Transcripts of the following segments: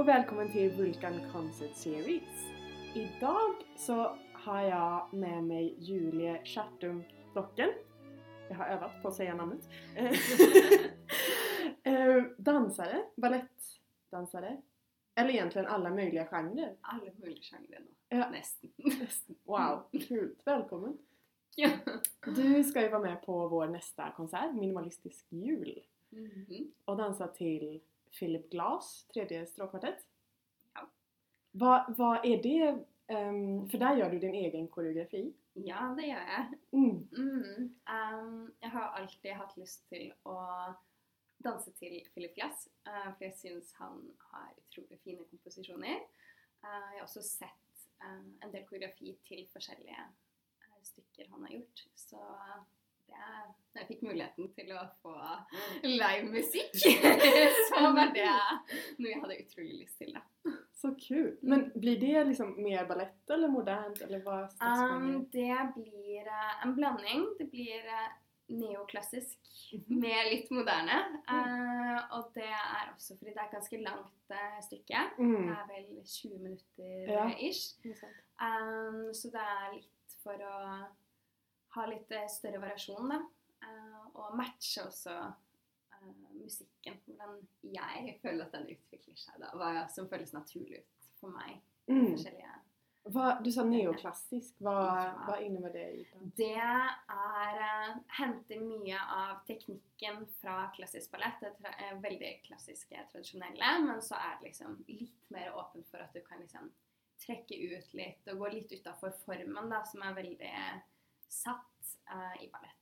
och velkommen til Vulkan Concert Series. dag så har jeg med meg Julie Kjartum Dokken. Jeg har øvd på å si navnet. dansere. dansare, balettdansare. Eller egentlig alle mulige genrer. Alle mulige nå. Ja. Nesten. Wow, kult. Velkommen. ja. Du skal jo være med på vår neste konsert, Minimalistisk jul. mm -hmm. og danse till Philip Glass, tredje stråkvartett. Ja. Hva, hva, er det? um, For der gjør du din egen koreografi. ja, det gjør jeg. Mm. Mm. Um, jeg har alltid hatt lyst til å danse til Philip Glass, uh, for jeg syns han har utrolig fine komposisjoner. Uh, jeg har også sett uh, en del koreografi til forskjellige stykker han har gjort, så det er, jeg fikk muligheten til å få live musikk, så var det noe jeg hadde utrolig lyst til. da. Så kult. Men blir det liksom mer ballett eller modernt eller vad Um, det blir uh, en blanding. Det blir uh, neoklassisk Mhm. med litt moderne. Uh, og det er også fordi det er et ganske langt uh, stykke. Det Mm. er vel 20 minutter Ja. ish. det. Um, så det er litt for å ha litt eh, større variasjon, da. Eh, og matche også eh, musikken. Hvordan jeg føler at den utvikler seg, da. Hva som føles naturlig ut for meg. Mm. Vad, du sa neoklassisk, Hva, Ja. hva innebærer det? Det er uh, henter mye av teknikken fra klassisk ballett. Det er veldig klassiske, tradisjonelle. Men så er det liksom litt mer åpent for at du kan liksom trekke ut litt og gå litt utafor formen, da, som er veldig satt uh, i ballett.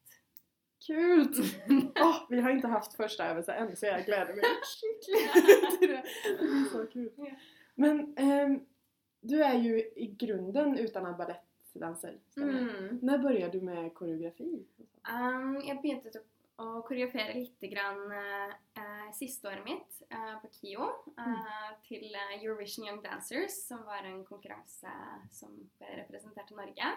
Kult! Åh, vi har inte haft första øvelse än så jag gläder mig skikkelig till det. Det är så kul. Men um, du är ju i grunden utdannet ballettdanser. stämmer det? Mm. När började du med koreografi? Um, jeg begynte å, koreografere litt grann, eh, eh, siste året mitt eh, på KIO eh, til eh, Eurovision Young Dancers, som var en konkurranse som representerte Norge,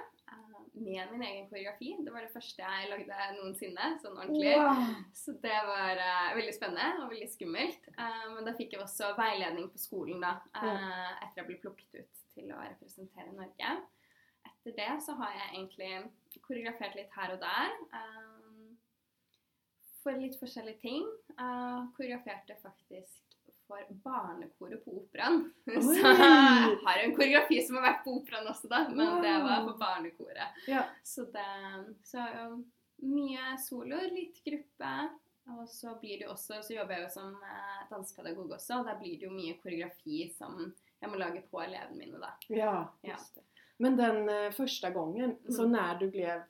med min egen koreografi. Det var det første jeg lagde noensinne, sånn ordentlig. Wow! Så det var uh, veldig spennende og veldig skummelt. Uh, men da fikk jeg også veiledning på skolen da, eh, etter jeg ble plukket ut til å representere Norge. Etter det så har jeg egentlig koreografert litt her og der. eh, for litt forskjellige ting. Eh, koreograferte faktisk for barnekoret på operaen. Så jeg har en koreografi som har vært på operaen også, da, men det var på barnekoret. Ja. Så det Så mye soloer, litt gruppe. Og så blir det jo også Så jobber jeg jo som eh, dansepedagog også, og da blir det jo mye koreografi som jeg må lage på elevene mine, da. Ja, Ja. Men den første gangen, så når du blev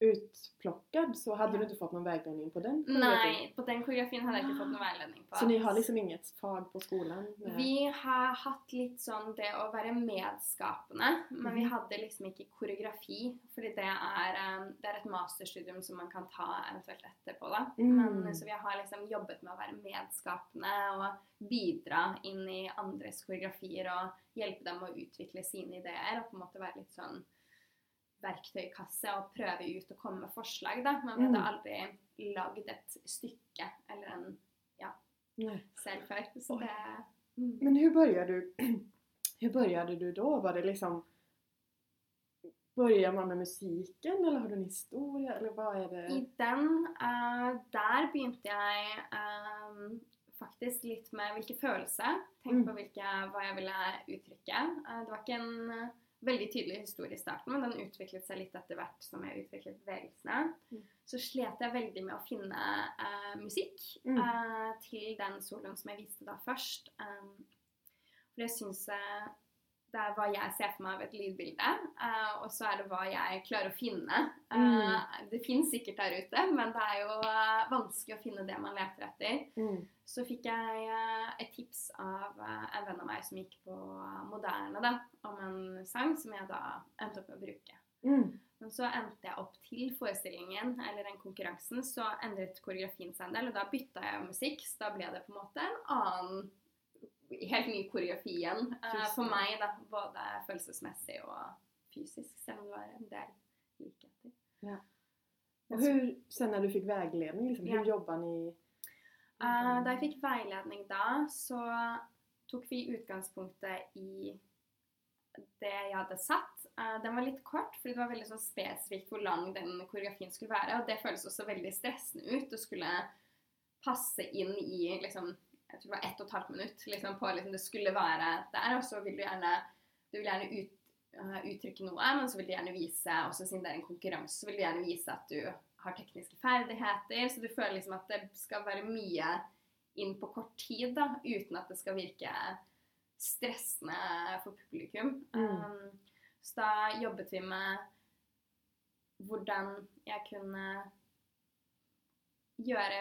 utplockad så hade du inte fått någon vägledning på den koreografin? Nei, på den koreografien hadde jeg ikke fått noen veiledning på. Så ni har liksom inget fag på skolan? med- Vi har hatt litt sånn det å være medskapende, men vi Mhm. hadde liksom ikke koreografi. Fordi det er, eh, det er et masterstudium som man kan ta eventuelt etterpå, da. Mm. Men, så vi har liksom jobbet med å være medskapende og bidra inn i andres koreografier og hjelpe dem å utvikle sine ideer. Og på en måte være litt sånn verktøykasse og prøve ut og komme med forslag, da. Man hadde Mm. aldri lagd et stykke eller en ja, selv før. Så det mm. Men hvordan började du? Hur började du då? Var det liksom Börjar man med musiken eller har du en historie, eller hva er det? I den, uh, der begynte jeg um, faktisk litt med hvilke følelser. Tenk Mm. på hvilke, hva jeg ville uttrykke. Uh, det var ikke en eh, veldig tydelig historie i starten, men den utviklet seg litt etter hvert som jeg utviklet bevegelsene. Mm. Så slet jeg veldig med å finne uh, musikk Mm. uh, til den soloen som jeg viste da først. Um, for jeg syns uh, det er hva jeg ser for meg av et lydbilde, og så er det hva jeg klarer å finne. Mm. Det fins sikkert der ute, men det er jo vanskelig å finne det man leter etter. Så fikk jeg eh, et tips av eh, en venn av meg som gikk på Moderne, da, om en sang som jeg da endte opp med å bruke. Mm. Men så endte jeg opp til forestillingen, eller den konkurransen, så endret koreografien seg en del, og da bytta jeg musikk, så da ble det på en måte en annen helt ny koreografi igjen uh, for meg, da. Både følelsesmessig og fysisk, selv om det var en del likheter. Ja. Og hvordan, når du fikk veiledning, liksom, Ja. jobba jobbar Eh, da jeg fikk veiledning da, så tok vi utgangspunktet i det jeg hadde satt. Uh, den var litt kort, fordi det var veldig sånn spesifikt hvor lang den koreografien skulle være. Og det føles også veldig stressende ut å skulle passe inn i liksom, jeg tror det var ett og et halvt minutt liksom, på liksom, det skulle være der. Og så vil du gjerne, du vil gjerne ut, uh, uttrykke noe, men så vil du gjerne vise, også siden det er en konkurranse, så vil du gjerne vise at du har tekniske ferdigheter. Så du føler liksom at det skal være mye inn på kort tid, da, uten at det skal virke stressende for publikum. Mm. Um, så da jobbet vi med hvordan jeg kunne gjøre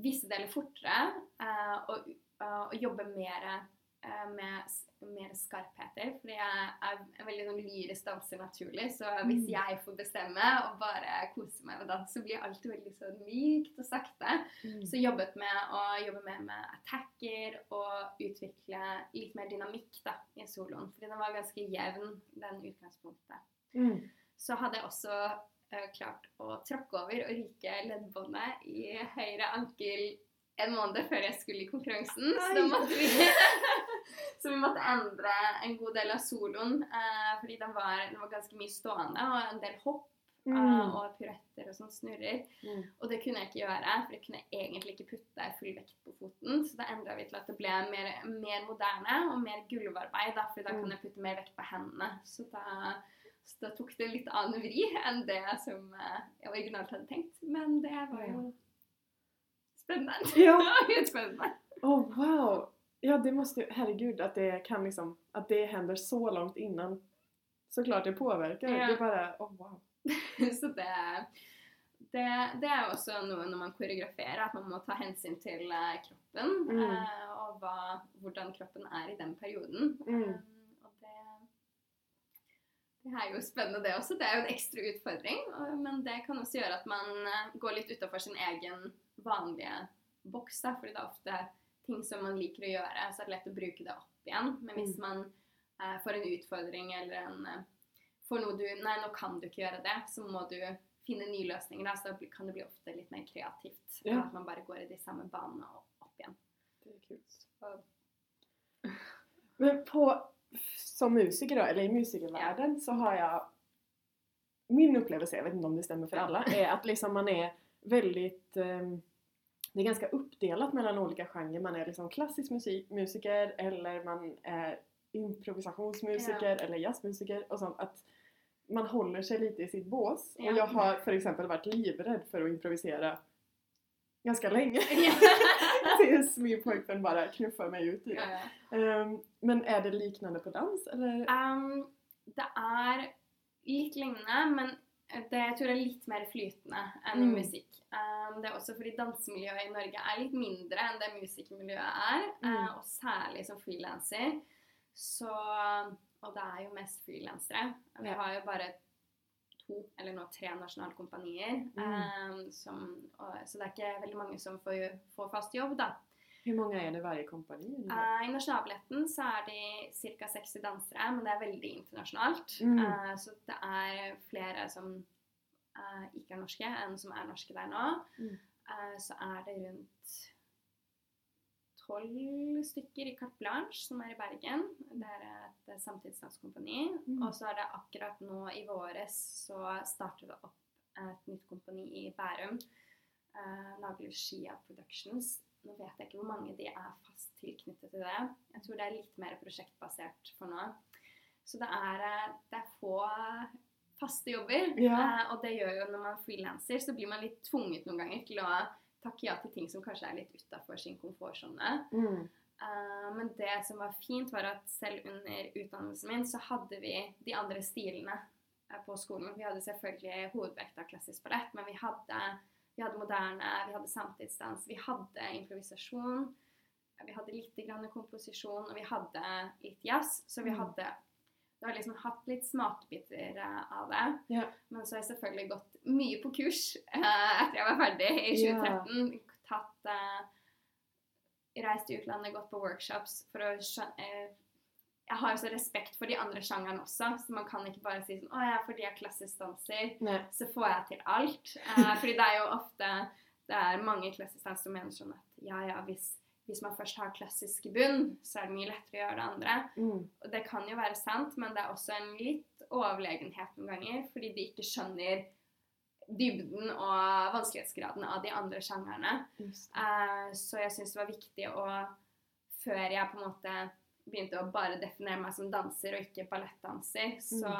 visse deler fortere uh, og, uh, og, jobbe mer med mer skarpheter. Fordi jeg er veldig sånn lyrisk danser naturlig, så hvis Mm. jeg får bestemme og bare kose meg med dans, så blir alt veldig sånn mykt og sakte. Mm. Så jobbet med å jobbe mer med attacker og utvikle litt mer dynamikk da, i soloen. Fordi den var ganske jevn, den utgangspunktet. Mm. Så hadde jeg også uh, klart å tråkke over og ryke leddbåndet i høyre ankel en måned før jeg skulle i konkurransen. Så, da måtte vi, så vi måtte endre en god del av soloen, eh, fordi den var, den var ganske mye stående og en del hopp. eh, Mm. og piruetter og sånn snurrer. Mm. Og det kunne jeg ikke gjøre, for jeg kunne egentlig ikke putte full vekt på foten. Så da endra vi til at det ble mer, mer moderne og mer gulvarbeid, da, for da Mm. kan jeg putte mer vekt på hendene. Så da, så da tok det litt annen vri enn det som eh, jeg originalt hadde tenkt. Men det var jo spennende. Ja. Spennende. Oh, wow! Ja, det måste herregud, att det kan liksom, att det händer så långt innan. Såklart det påverkar. Ja. Det är bara, oh wow. Så det, det, det er jo også noe når man koreograferer, at man må ta hensyn til eh, kroppen. Mm. eh, og hva, hvordan kroppen er i den perioden. Mm. Eh, og det, det er jo spennende, det også. Det er jo en ekstra utfordring. og- Men det kan også gjøre at man eh, går litt utafor sin egen vanlige boks. Fordi det er ofte ting som man liker å gjøre, så er det lett å bruke det opp igjen. Men hvis Mm. man eh, får en utfordring eller en eh, får noe du Nei, nå kan du ikke gjøre det. Så må du finne nye løsninger. Da, så kan det bli ofte litt mer kreativt. Ja. At man bare går i de samme banene og opp igjen. Det er kult. Så, Men på, som musiker eller i musikervärlden så har jeg min opplevelse, jeg vet ikke om det stemmer for alle, er at liksom man er veldig ehm, det är ganska uppdelat mellan olika genrer. Man är liksom klassisk musik, musiker eller man är improvisationsmusiker eller jazzmusiker och sånt. Att man håller sig lite i sitt bås. Ja. Och jag har för exempel varit livrädd för att improvisera ganska länge. Tills min pojkvän bara knuffar mig ut i det. ja. um, men är det liknande på dans eller? Um, det er litt lignende, men det tror jeg er litt mer flytende enn Mm. musikk. Um, det er også fordi dansemiljøet i Norge er litt mindre enn det musikkmiljøet er. Mm. Uh, og særlig som frilanser. Så Og det er jo mest frilansere. Vi Ja. har jo bare to, eller nå tre nasjonale kompanier. Mm. um, som, og, så det er ikke veldig mange som får, får fast jobb, da. Hur många är det varje kompani? Uh, I Nasjonalballetten så er de ca. 60 dansere, men det er veldig internasjonalt. Mm. Uh, så det er flere som uh, ikke er norske, enn som er norske der nå. Mm. Så er det rundt tolv stykker i Carte Blanche, som er i Bergen. Det er et samtidsdanskompani. Mm. Og så er det akkurat nå i våres så starter det opp et nytt kompani i Bærum. Uh, Nagler Skia Productions. Nå vet jeg ikke hvor mange de er fast tilknyttet til det. Jeg tror det er litt mer prosjektbasert for nå. Så det er, eh, det er få faste jobber. Ja. Eh, og det gjør jo når man er frilanser, så blir man litt tvunget noen ganger til å takke ja til ting som kanskje er litt utafor sin komfortsone. Mm. Eh, men det som var fint, var at selv under utdannelsen min så hadde vi de andre stilene på skolen. Vi hadde selvfølgelig hovedvekt av klassisk ballett, men vi hadde, vi hadde moderne, vi hadde samtidsdans, vi hadde improvisasjon. Vi hadde litt grann komposisjon, og vi hadde litt jazz. Så vi Mm. hadde vi har liksom hatt litt smakebiter eh, av det. Ja. Men så har jeg selvfølgelig gått mye på kurs eh, etter jeg var ferdig i Ja. 2013. Tatt eh, Reist i utlandet, gått på workshops for å skjø- eh, Jeg har jo så respekt for de andre sjangerne også, så man kan ikke bare si sånn Å ja, fordi jeg er klassisk danser, Nej. så får jeg til alt. Eh, fordi det er jo ofte Det er mange klassisk dansere som mener sånn at ja, ja, hvis, hvis man først har klassisk i bunn, så er det mye lettere å gjøre det andre. Mm. Og det kan jo være sant, men det er også en litt overlegenhet noen ganger, fordi de ikke skjønner dybden og vanskelighetsgraden av de andre sjangerne. Eh, så jeg syns det var viktig å Før jeg på en måte begynte å bare definere meg som danser og ikke ballettdanser, så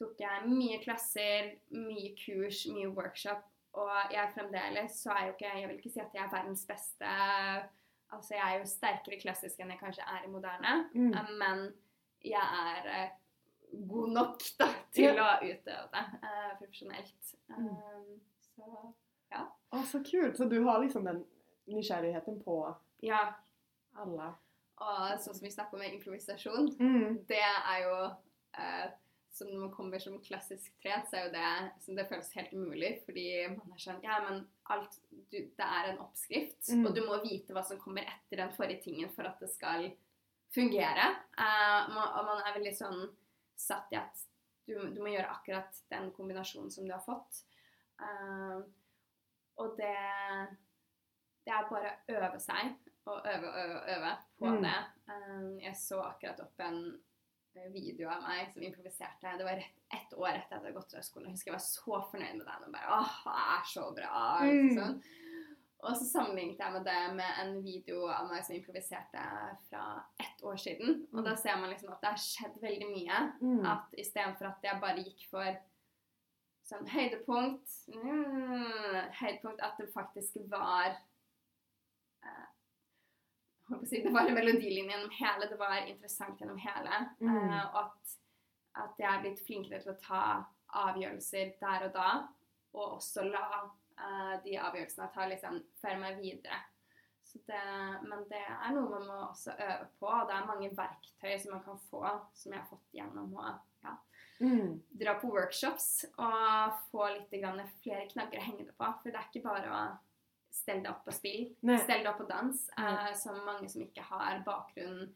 tok jeg mye klasser, mye kurs, mye workshop. Og jeg fremdeles så er jo ikke Jeg vil ikke si at jeg er verdens beste Altså, jeg er jo sterkere klassisk enn jeg kanskje er i moderne, Mm. eh, men jeg er eh, god nok da, til å utøve det uh, profesjonelt. Mm. Um, så Å, så kult! Så du har liksom den nysgjerrigheten på ja. alla. Og sånn som vi snakker om med improvisasjon, Mm. det er jo eh, som når man kommer som klassisk trent, så er jo det som det føles helt umulig. Fordi man er sånn Ja, men alt du, Det er en oppskrift, Mm. og du må vite hva som kommer etter den forrige tingen for at det skal fungere. Eh, man, og man er veldig sånn satt i at du, du må gjøre akkurat den kombinasjonen som du har fått. Eh, og det Det er bare å øve seg og øve og øve, øve på Mm. det. Um, jeg så akkurat opp en video av meg som improviserte. Det var rett, ett år etter at jeg hadde gått fra skolen. Jeg husker jeg var så fornøyd med den. og bare, åh, det er så bra. Mm. Sånn. Og så sammenlignet jeg med det med en video av meg som improviserte fra ett år siden. Og da ser man liksom at det har skjedd veldig mye. Mm. At istedenfor at jeg bare gikk for sånn høydepunkt mm, Høydepunkt at det faktisk var eh, jeg holdt på å si, Det var en melodilinje gjennom hele, det var interessant gjennom hele. Mm. Uh, og at, at jeg er blitt flinkere til å ta avgjørelser der og da, og også la uh, de avgjørelsene ta liksom føre meg videre. Så det, men det er noe man må også øve på, og det er mange verktøy som man kan få, som jeg har fått gjennom å ja, Mm. dra på workshops og få litt grann flere knagger å henge det på. For det er ikke bare å stelle deg opp og spill, Nei. stelle deg opp og dans, eh, som mange som ikke har bakgrunn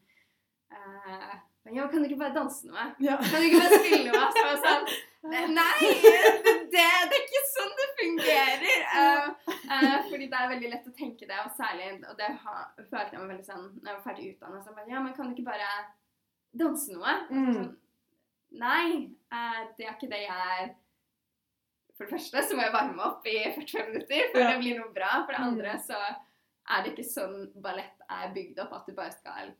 eh, Ja, kan du ikke bare danse noe? Ja. Kan du ikke bare spille noe? Så jeg sånn Nei! Det, det, det er ikke sånn det fungerer! Uh, uh, fordi det er veldig lett å tenke det, og særlig Og det har, følte jeg meg veldig sånn Når jeg var ferdig utdannet, så bare Ja, men kan du ikke bare danse noe? Mm. Sånn, Nei, uh, det er ikke det jeg er. For det første så må jeg varme opp i 45 minutter før Ja. det blir noe bra. For det Mm. andre så er det ikke sånn ballett er bygd opp, at du bare skal.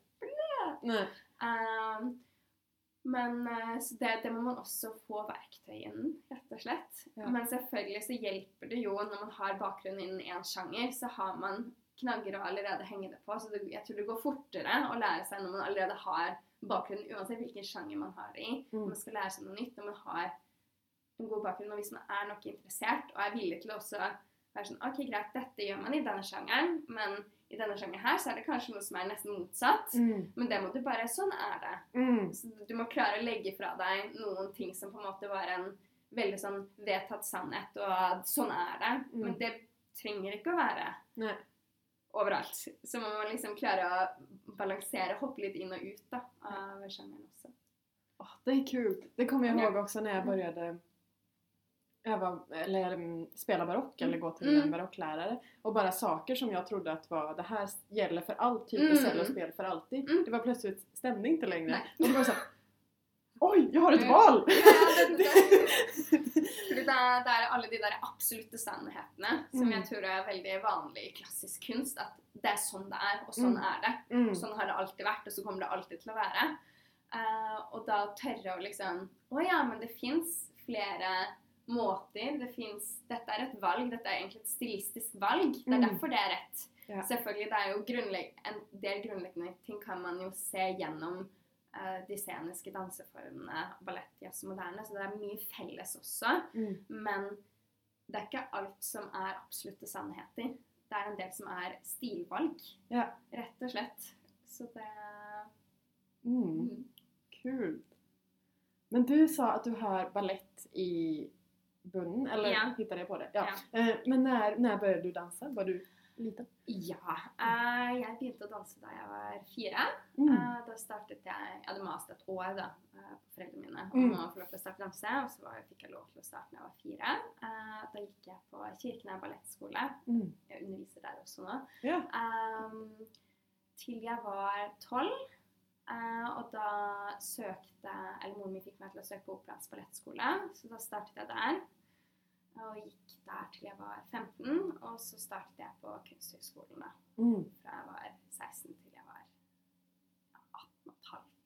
Um, men eh, så det, det må man også få verktøy innen, rett og slett. Ja. Men selvfølgelig så hjelper det jo når man har bakgrunn innen én sjanger, så har man knagger å allerede henge det på. Så det, jeg tror det går fortere å lære seg når man allerede har bakgrunn, uansett hvilken sjanger man har det i. Mm. Når man skal lære seg noe nytt, når man har en god bakgrunn, og hvis man er nok interessert og er villig til å også være sånn OK, greit, dette gjør man i denne sjangeren, men i denne sjangeren her så er det kanskje noe som er nesten motsatt. Mm. Men det må du bare Sånn er det. Mm. Så du må klare å legge fra deg noen ting som på en måte var en veldig sånn vedtatt sannhet, og sånn er det. Mm. Men det trenger ikke å være Nei. overalt. Så man må liksom klare å balansere, hoppe litt inn og ut da, av sjangeren også. Åh, det er kult. Det kommer jeg Ja. også når jeg jag började öva, eller mm, spela barock eller gå till Mm. en barocklärare. Och bara saker som jag trodde att var det här gäller för all typ av Mm. cellospel för alltid. Mm. Det var plötsligt stämde inte längre. Nej. Och det var så här, Oj, jag har ett Mm. val! Ja, det, det, det, er- det er alle de der absolutte sannhetene som Mm. jeg tror er veldig vanlig i klassisk kunst. At det er sånn det er, og sånn Mm. er det. Og Sånn har det alltid vært, og så kommer det alltid til å være. Uh, og da tørre å liksom Å ja, men det fins flere måter. Det finnes, Dette er et valg. Dette er egentlig et stilistisk valg. Det er Mm. derfor det er rett. Ja. Selvfølgelig, det er jo en del grunnleggende ting kan man jo se gjennom uh, de sceniske danseformene, ballett, jazz og moderne, så det er mye felles også. Mm. Men det er ikke alt som er absolutte sannheter. Det er en del som er stilvalg, Ja. rett og slett. Så det Mm. mm. Kult. Men du sa at du har ballett i bunnen, eller Ja. hittade jag på det? Ja. ja. Men när, när började du dansa? Var du liten? Ja. uh, jeg begynte å danse da jeg var fire. Mm. Uh, da startet jeg Jeg hadde mast et år da, eh, på foreldrene mine om Mm. å få lov til å starte danse, og så var, fikk jeg lov til å starte da jeg var fire. Eh, da gikk jeg på Kirkenes ballettskole. Mm. Jeg underviser der også nå. Ja. Ehm, til jeg var tolv. Uh, og da søkte Eller moren min fikk meg til å søke på Operaens ballettskole, så da startet jeg der. Og gikk der til jeg var 15, og så startet jeg på Kunsthøgskolen da. Mm. Fra jeg var 16 til jeg var 18 og et halvt.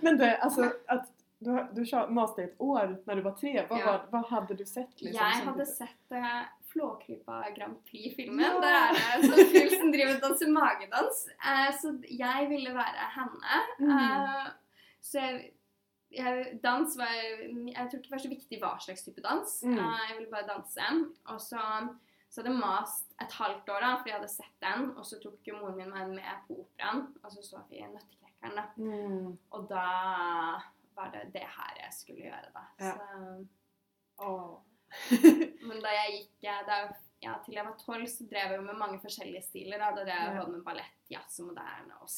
Men det, altså at du, du kör master i et år da du var tre. Hva, Ja. hva, hadde du sett? Liksom, Jeg hadde du- sett uh, Flåklypa Grand Prix-filmen. Ja! Der er det sånn fyr som driver og danser magedans. Uh, så jeg ville være henne. Mm. Eh, så jeg, jeg, dans var Jeg tror ikke det var så viktig hva slags type dans. Mm. Eh, jeg ville bare danse. Og så, så hadde jeg mast et halvt år, da, for jeg hadde sett den. Og så tok jo moren min meg med på operaen, og så så vi Nøtteknekkeren. da. Mm. Og da var det det her jeg skulle gjøre, da. Ja. Så oh. men da jeg gikk eh, da, ja, til jeg var tolv, så drev jeg jo med mange forskjellige stiler. Da, da drev jeg Ja. både med ballett, jazz og moderne og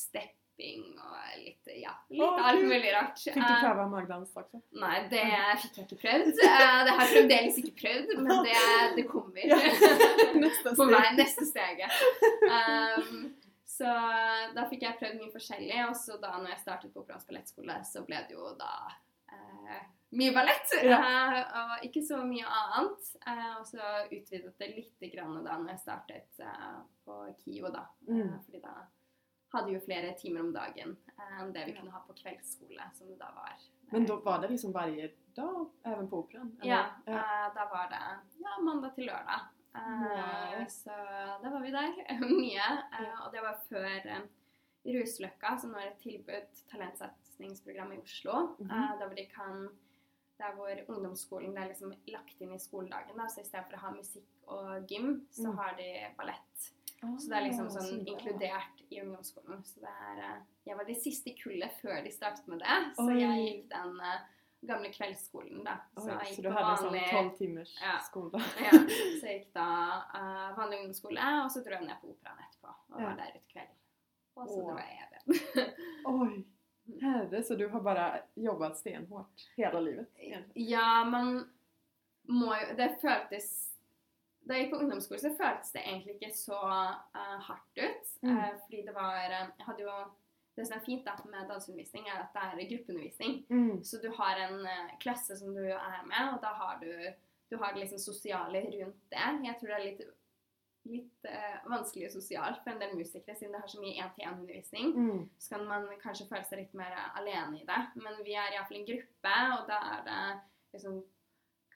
stepping og litt, ja, litt oh, alt mulig rart. Fikk du prøve magedans magdans också? nei, det fikk jeg ikke prøvd. Eh, det har jeg fremdeles ikke prøvd, men det, det kommer. Ja. På meg neste steget. Um, så da fikk jeg prøvd mye forskjellig, og så da når jeg startet på Operaens ballettskole, så ble det jo da uh, mye ballett, Ja. uh, og ikke så mye annet. Uh, og så utvidet det litt grann da når jeg startet uh, på KIO, da. Eh, Mm. fordi da hadde jo flere timer om dagen eh, enn det vi kunne ha på kveldsskole, som det da var. Men da var det liksom hver dag även på operan? Ja, Ja, eh, da var det ja, mandag til lørdag. Eh, Så da var vi der mye. eh, og det var før eh, Rusløkka, som var et tilbud, talentsatsingsprogram i Oslo. mm -hmm. der hvor de kan der hvor ungdomsskolen er liksom lagt inn i skoledagen. da, så I stedet for å ha musikk og gym, så Mm. har de ballett. Så det er liksom sånn inkludert i ungdomsskolen. Så det er eh, Jeg var det siste kullet før de startet med det, så Oi. jeg gikk den eh, gamle kveldsskolen, da. Så, Så jeg så du hadde en sånn tolv 12 timmars Ja. skola? ja, Så jeg gikk da uh, vanlig ungdomsskole, og så dro jeg ned på operaen etterpå. Og Ja. var der ut kvelden. Og så Åh. dro jeg hjem. Oi. Herre, så du har bare jobbat stenhårt hele livet? Egentlig. ja, man må jo Det føltes Da jeg gikk på ungdomsskole, så føltes det egentlig ikke så uh, hardt ut. Mm. Uh, fordi det var eh, Jeg hadde jo Det som er fint da med danseundervisning, er at det er gruppeundervisning. Mm. Så du har en uh, klasse som du er med, og da har du, du har liksom sosiale rundt det. Jeg tror det er litt, litt uh, vanskelig sosialt for en del musikere, siden det har så mye én-til-én-undervisning. Mm. Så kan man kanskje føle seg litt mer alene i det. Men vi er iallfall en gruppe, og da er det liksom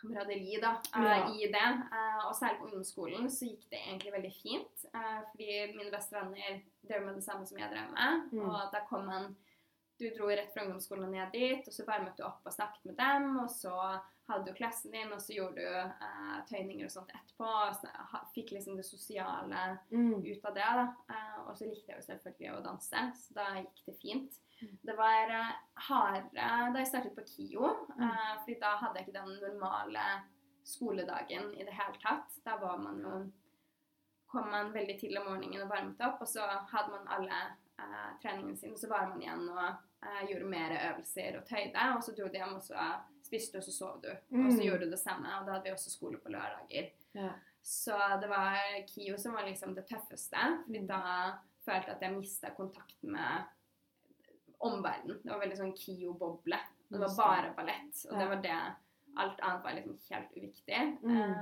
kameraderi da, eh, Ja. i det. Eh, og særlig på ungdomsskolen så gikk det egentlig veldig fint. eh, fordi mine beste venner drev med det samme som jeg drev med. Mm. Og da kom man Du dro rett fra ungdomsskolen ned dit, og så varmet du opp og snakket med dem. Og så hadde du klassen din, og så gjorde du eh, tøyninger og sånt etterpå. Og så, fikk liksom det sosiale Mm. ut av det. da. Eh, og så likte jeg jo selvfølgelig å danse, så da gikk det fint. Mm. Det var eh, hardere da jeg startet på KIO, Mm. eh, fordi da hadde jeg ikke den normale skoledagen i det hele tatt. Da var man jo kom man veldig tidlig om morgenen og varmet opp, og så hadde man alle eh, sin, og så var man igjen og eh, gjorde mer øvelser og tøyde, og så dro du hjem og så spiste og så sov du. Og så Mm. gjorde du det samme, og da hadde vi også skole på lørdager. Ja. Så det var KIO som var liksom det tøffeste. Fordi Mm. da følte jeg at jeg mista kontakten med omverdenen. Det var veldig sånn KIO-boble. Det var bare ballett. Og det var det. Alt annet var liksom helt uviktig. Mm. Um,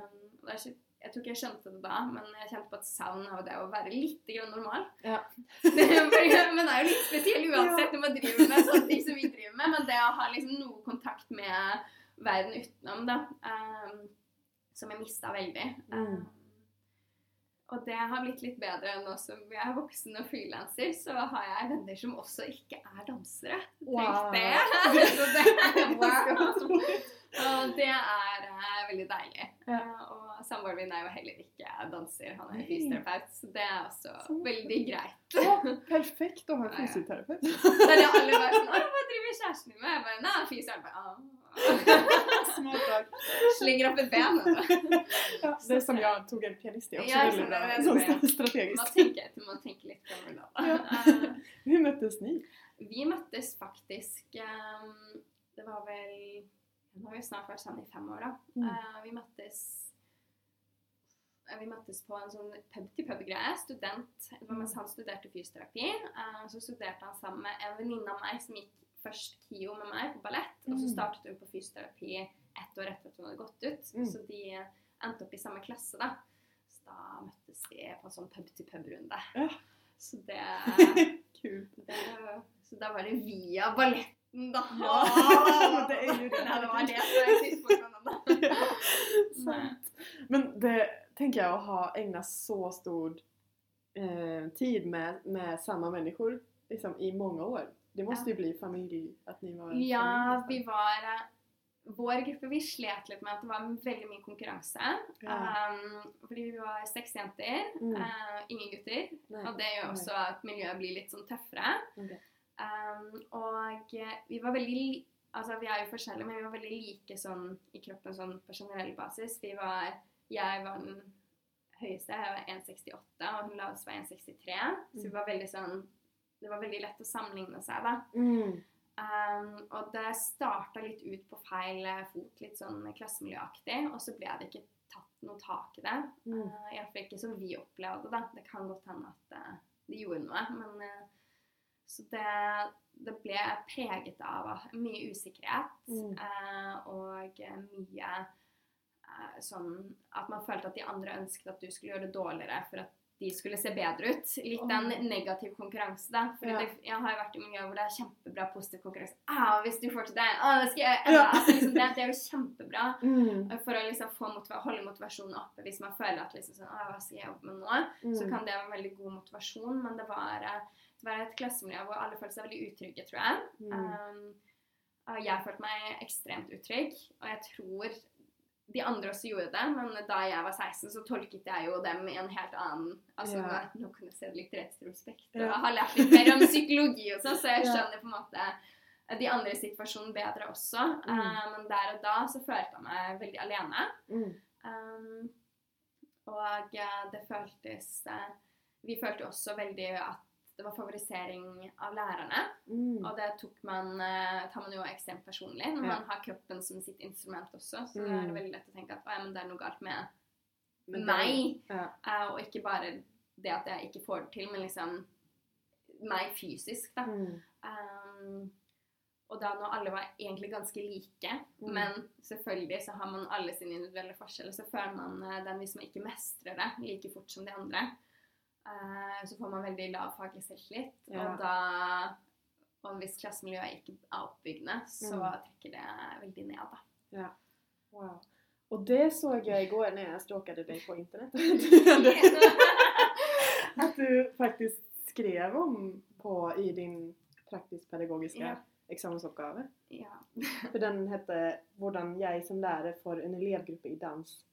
og det er ikke, jeg tror ikke jeg skjønte det da, men jeg kjente på et savn av det å være litt grann normal. Ja. men det er jo litt spesielt uansett når man driver med sånne ting som vi driver med. Men det å ha liksom noe kontakt med verden utenom, da, um, som jeg mista veldig. Mm. Um, og det har blitt litt bedre nå som jeg er voksen og frilanser, så har jeg venner som også ikke er dansere. Tenk det! Så det Wow. og det er uh, veldig deilig. Ja. Uh, og samboeren min er jo heller ikke danser, han er fysioterapeut, så det er også Så veldig greit. Ja, perfekt å ha Ja, en ja. fysioterapeut. Det er det alle bare sånn hva driver kjæresten din med?' Jeg bare 'Nei, fysioterapeut'. Ah. Smart dag. Slenger opp et ben. altså. Ja, det är som jeg tog en pianist, i også. Ja, väldigt bra. det är Som. Man tenker man tenker litt gammel da. Ja. møttes Hur möttes ni? Vi møttes faktisk um, Det var vel Nå har vi snart vært sammen i fem år, da. Mm. Eh, vi møttes eh, vi møttes på en sånn pub-til-pub-greie. Student. Mens han studerte fysioterapi. Eh, så studerte han sammen med en venninne av meg som gikk først KIO med meg på ballett. Og så Mm. startet hun på fysioterapi ett år etter at hun hadde gått ut. Mm. Så de endte opp i samme klasse, da. Så da møttes vi på en sånn pub-til-pub-runde. Ja. Så det, Kult. det Så da var det via balletten, da. Ja, det er jo det. Det var det som. Ja, sant. Men det tänker jag att ha ägnat så stor eh, tid med, med samma människor liksom, i många år. Det måste ju bli familj, att ni var Ja, familj vi var eh, Vår gruppe vi slet litt med at det var veldig mye konkurranse. Ja. Um, fordi vi var seks jenter, Mm. Uh, ingen gutter. Nej. Og det gjør også at miljøet blir litt sånn tøffere. Okej. Um, og eh, vi var veldig Altså, vi er jo forskjellige, men vi var veldig like sånn i kroppen sånn på generell basis. Vi var Jeg var den høyeste, jeg var 1,68, og hun laveste var 1,63. Så Mm. var sånn Det var veldig lett å sammenligne seg, da. Mm. Um, og det starta litt ut på feil eh, fot, litt sånn klassemiljøaktig. Og så ble det ikke tatt noe tak i det. Mm. Uh, Iallfall ikke som vi opplevde det. Det kan godt hende at eh, det gjorde noe. Men Uh, Så det, det ble preget av eh, mye usikkerhet Mm. eh, og eh, mye eh, sånn at man følte at de andre ønsket at du skulle gjøre det dårligere for at de skulle se bedre ut. Litt den negativ konkurranse, da. For Ja. det, jeg har jo vært i miljøer hvor det er kjempebra positiv konkurranse. Ah, hvis du får til det, ah, det skal jeg gjøre Ja. Altså, liksom, det, det er jo kjempebra Mm. for å liksom få motiva holde motivasjonen oppe. Hvis man føler at liksom sånn, ah, hva skal jeg jobbe med nå? Så Mm. kan det være en veldig god motivasjon. Men det var, eh, det var et klassemiljø hvor alle følte seg veldig utrygge, tror jeg. Mm. Um, jeg følte meg ekstremt utrygg, og jeg tror de andre også gjorde det, men da jeg var 16, så tolket jeg jo dem i en helt annen Altså, Ja. nå, kan jeg se det litt retrospekt, og Ja. har lært litt mer om psykologi også, så jeg skjønner på en måte de andre situasjonen bedre også. Mm. Uh, men der og da så følte jeg meg veldig alene. Mm. Um, og eh, det føltes eh, Vi følte også veldig at det var favorisering av lærerne. Mm. Og det man, eh, tar man jo ekstremt personlig når man har kroppen som sitt instrument også. Så Mm. er det veldig lett å tenke at «Å ja, men det er noe galt med Men det- meg. Ja. eh, og ikke bare det at jeg ikke får det til, men liksom meg fysisk, da. Mm. Um, og da når alle var egentlig ganske like, Mm. men selvfølgelig så har man alle sine individuelle forskjeller, så føler man den hvis man ikke mestrer det like fort som de andre, så får man veldig lav faglig selvtillit. Ja. Og da og hvis klassemiljøet ikke er oppbyggende, så Mm. trekker det veldig ned, da. Wow. Og det såg i igår når jeg stalket deg på internett. At du faktisk skrev om på i din praktisk-pedagogiske Ja. eksamensoppgave. ja. For den heter 'Hvordan jeg som lærer for en elevgruppe i dans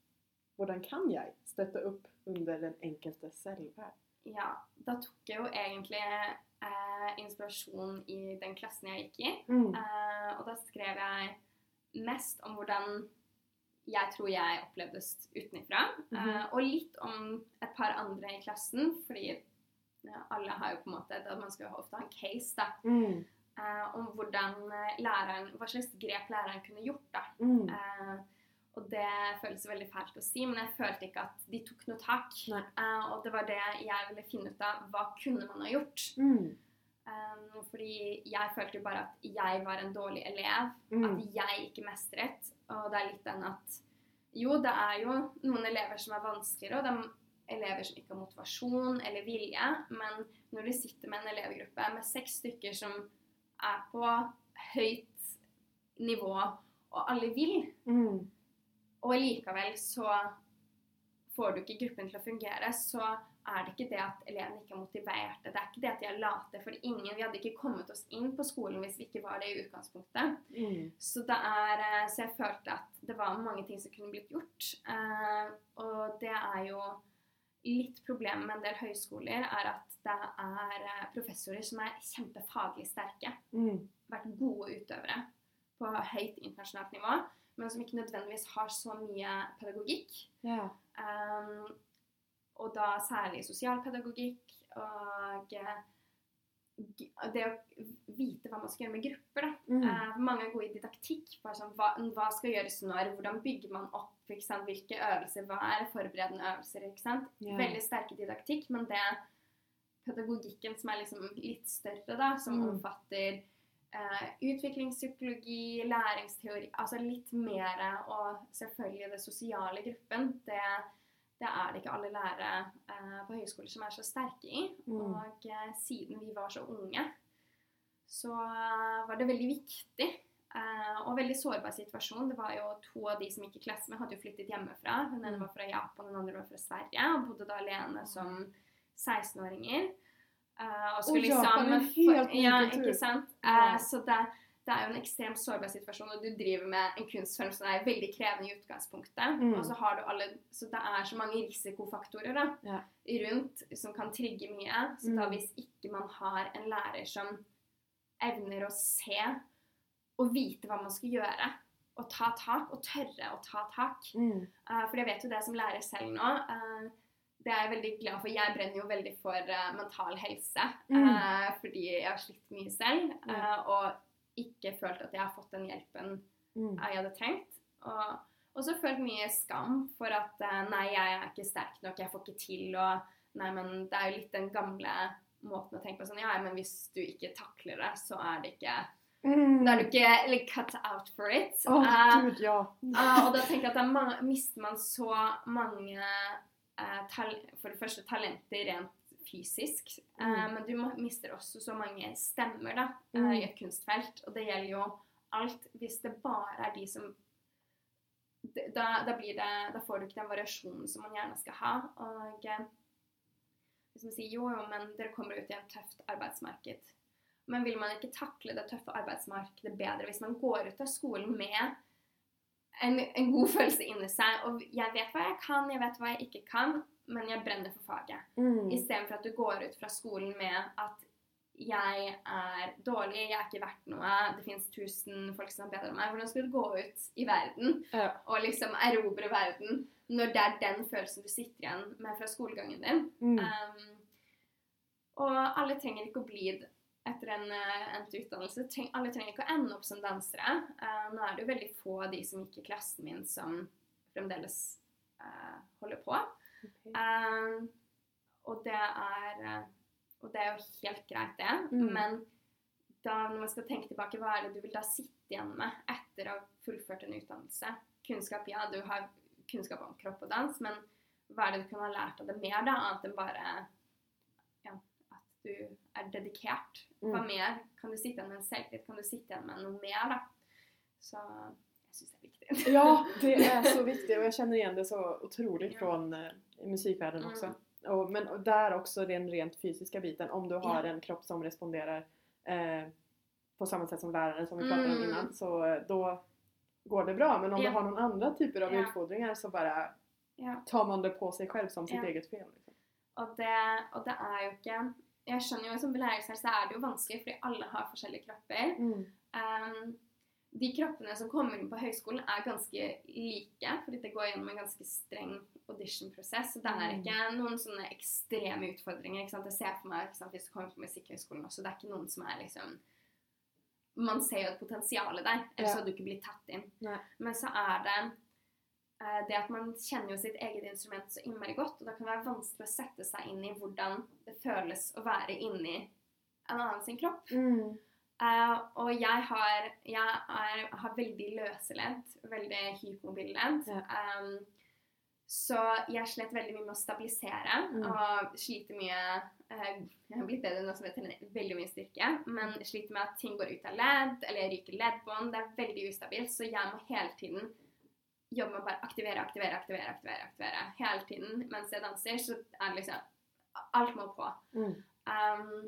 Hvordan kan jeg støtte opp under den enkelte selvverd?' Ja. Da tok jeg jo egentlig eh, inspirasjon i den klassen jeg gikk i. Mm. Eh, og da skrev jeg mest om hvordan jeg tror jeg opplevdes utenfra. Mhm. eh, og litt om et par andre i klassen, fordi ja, alle har jo på en måte at Man skal jo ofte ha en case, da. Mm. eh, om hvordan eh, læreren, hva slags grep læreren kunne gjort. da. Og det føles veldig fælt å si, men jeg følte ikke at de tok noe tak. Eh, og det var det jeg ville finne ut av. Hva kunne man ha gjort? Mm. Um, fordi jeg følte jo bare at jeg var en dårlig elev. Mm. At jeg ikke mestret. Og det er litt den at Jo, det er jo noen elever som er vanskeligere, og det er elever som ikke har motivasjon eller vilje. Men når du sitter med en elevgruppe med seks stykker som er på høyt nivå, og alle vil, Mm. Og likevel så får du ikke gruppen til å fungere, så er det ikke det at elevene ikke er motiverte. Det er ikke det at de er late. For ingen, vi hadde ikke kommet oss inn på skolen hvis vi ikke var det i utgangspunktet. Mm. Så, det er, eh, så jeg følte at det var mange ting som kunne blitt gjort. Eh, og det er jo litt problemet med en del høyskoler, er at det er eh, professorer som er kjempefaglig sterke. Mm. Vært gode utøvere på høyt internasjonalt nivå, men som ikke nødvendigvis har så mye pedagogikk. Ja. Um, og da særlig sosialpedagogikk. Og eh, det å vite hva man skal gjøre med grupper. Mm. Uh, mange er gode i didaktikk. Sånn, hva, hva skal gjøres når? Hvordan bygger man opp? Hvilke øvelser? Hva er forberedende øvelser? Ja. Veldig sterke didaktikk, men det pedagogikken som er liksom litt større, da, som Mm. omfatter eh, utviklingspsykologi, læringsteori Altså litt mer, og selvfølgelig det sosiale i gruppen, det, det er det ikke alle lærere eh, på høyskoler som er så sterke i. Mm. Og eh, siden vi var så unge, så eh, var det veldig viktig. eh, og veldig sårbar situasjon. Det var jo To av de som gikk i klasse med, hadde jo flyttet hjemmefra. Den ene Mm. var fra Japan, den andre var fra Sverige. Og bodde da alene som 16-åringer. Eh, og skulle Og Japan liksom helt Ja, ikke sant? Ja. Eh, så det, det er jo en ekstremt sårbar situasjon, og du driver med en kunstform som er veldig krevende i utgangspunktet. Mm. Og så har du alle Så det er så mange risikofaktorer da, Ja. rundt som kan trigge mye. Så da Mm. hvis ikke man har en lærer som evner å se og vite hva man skal gjøre, og ta tak, og tørre å ta tak Mm. Uh, For jeg vet jo det som lærer selv nå. eh, det er jeg veldig glad for. Jeg brenner jo veldig for uh, mental helse. Mm. Uh, fordi jeg har slitt mye selv. uh, mm. og ikke følt at jeg har fått den hjelpen Mm. jeg hadde trengt. Og også følt mye skam for at eh, nei, jeg er ikke sterk nok, jeg får ikke til. Og nei, men det er jo litt den gamle måten å tenke på sånn Ja, men hvis du ikke takler det, så er det ikke Mm. Da er du ikke like, cut out for it. Oh, Eh, gud, ja. uh, og da tenker jeg at da mister man så mange eh, For det første talenter rent fysisk, eh, Mm. men du mister også så mange stemmer da, eh, Mm. i et kunstfelt. Og det gjelder jo alt. Hvis det bare er de som da, da, blir det, da får du ikke den variasjonen som man gjerne skal ha. Og eh, hvis man sier jo, jo, men dere kommer ut i et tøft arbeidsmarked. Men vil man ikke takle det tøffe arbeidsmarkedet bedre hvis man går ut av skolen med en, en god følelse inni seg, og jeg vet hva jeg kan, jeg vet hva jeg ikke kan, men jeg brenner for faget. Mm. Istedenfor at du går ut fra skolen med at jeg er dårlig, jeg er ikke verdt noe, det fins tusen folk som er bedre enn meg. Hvordan skal du gå ut i verden Ja. og liksom erobre verden når det er den følelsen du sitter igjen med fra skolegangen din? Mm. Um, og alle trenger ikke å bli d- etter en uh, endt utdannelse. Treng, alle trenger ikke å ende opp som dansere. Uh, nå er det jo veldig få av de som gikk i klassen min, som fremdeles uh, holder på. Okay. Uh, og det er Og det er jo helt greit, det. Mm. Men da, når man skal tenke tilbake, hva er det du vil da sitte igjen med etter å ha fullført en utdannelse? Kunnskap, ja, du har kunnskap om kropp og dans, men hva er det du kunne ha lært av det mer, da, annet enn bare du er dedikert? Hva Mm. mer? Kan du sitte igjen med en selvtillit? Kan du sitte igjen med noe mer, da? Så jeg syns det er viktig. Ja, det er så viktig, og jeg kjenner igjen det så otroligt Ja. musikkverdenen også. Mm. Og, men där också den rent fysiske biten, om du har en kropp som responderer eh, på samme sett som læreren, som vi pratet om Mm. innan så da går det bra. Men om du har noen andre typer av Ja. utfordringar så bare tar man det på seg selv som sitt eget fel. Liksom. Og det, og det er jo ikke Jeg skjønner jo som belæringshelse så er det jo vanskelig, fordi alle har forskjellige kropper. Um, de kroppene som kommer inn på høyskolen, er ganske like, fordi det går gjennom en ganske streng audition-prosess. Så det er Mm. ikke noen sånne ekstreme utfordringer. ikke sant? Jeg ser for meg ikke sant, hvis du kommer på Musikkhøgskolen også, det er ikke noen som er liksom Man ser jo et potensial der, ellers Ja. hadde du ikke blitt tatt inn. Nei. Men så er det det at man kjenner jo sitt eget instrument så innmari godt, og da kan det være vanskelig å sette seg inn i hvordan det føles å være inni en annen sin kropp. Mm. Uh, og jeg har, jeg er, har veldig løse ledd, veldig hypomobile ledd. Ja. Um, så jeg slet veldig mye med å stabilisere, Mm. og sliter mye uh, Jeg har blitt bedre nå som jeg trener veldig mye styrke, men sliter med at ting går ut av ledd, eller jeg ryker leddbånd. Det er veldig ustabilt, så jeg må hele tiden jobbe med å bare aktivere, aktivere, aktivere, aktivere, aktivere. Hele tiden mens jeg danser, så er det liksom Alt må på. Mm. Um,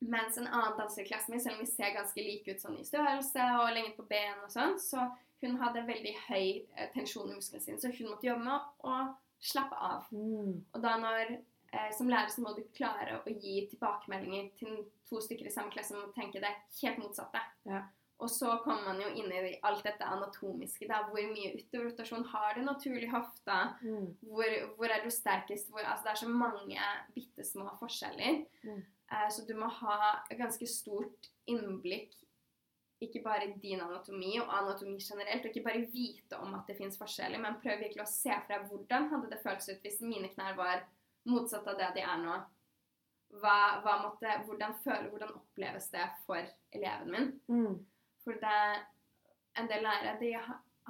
mens en annen danser i klassen min, selv om vi ser ganske like ut sånn i størrelse og lengde på ben og sånn, så hun hadde veldig høy eh, tensjon i musklene sine, så hun måtte jobbe med å, slappe av. Mm. Og da når eh, som lærer så må du klare å gi tilbakemeldinger til to stykker i samme klasse og tenke det helt motsatte. Ja. Og så kommer man jo inn i alt dette anatomiske. da, Hvor mye utoverrotasjon har du naturlig hofta? Mm. Hvor, hvor er du sterkest? Hvor, altså det er så mange bitte små forskjeller. Mm. Eh, så du må ha ganske stort innblikk ikke bare i din anatomi og anatomi generelt, og ikke bare vite om at det fins forskjeller, men prøv virkelig å se fra hvordan hadde det føltes ut hvis mine knær var motsatt av det de er nå. Hva, hva måtte, hvordan føler, hvordan oppleves det for eleven min? Mm. For det, en del lærere de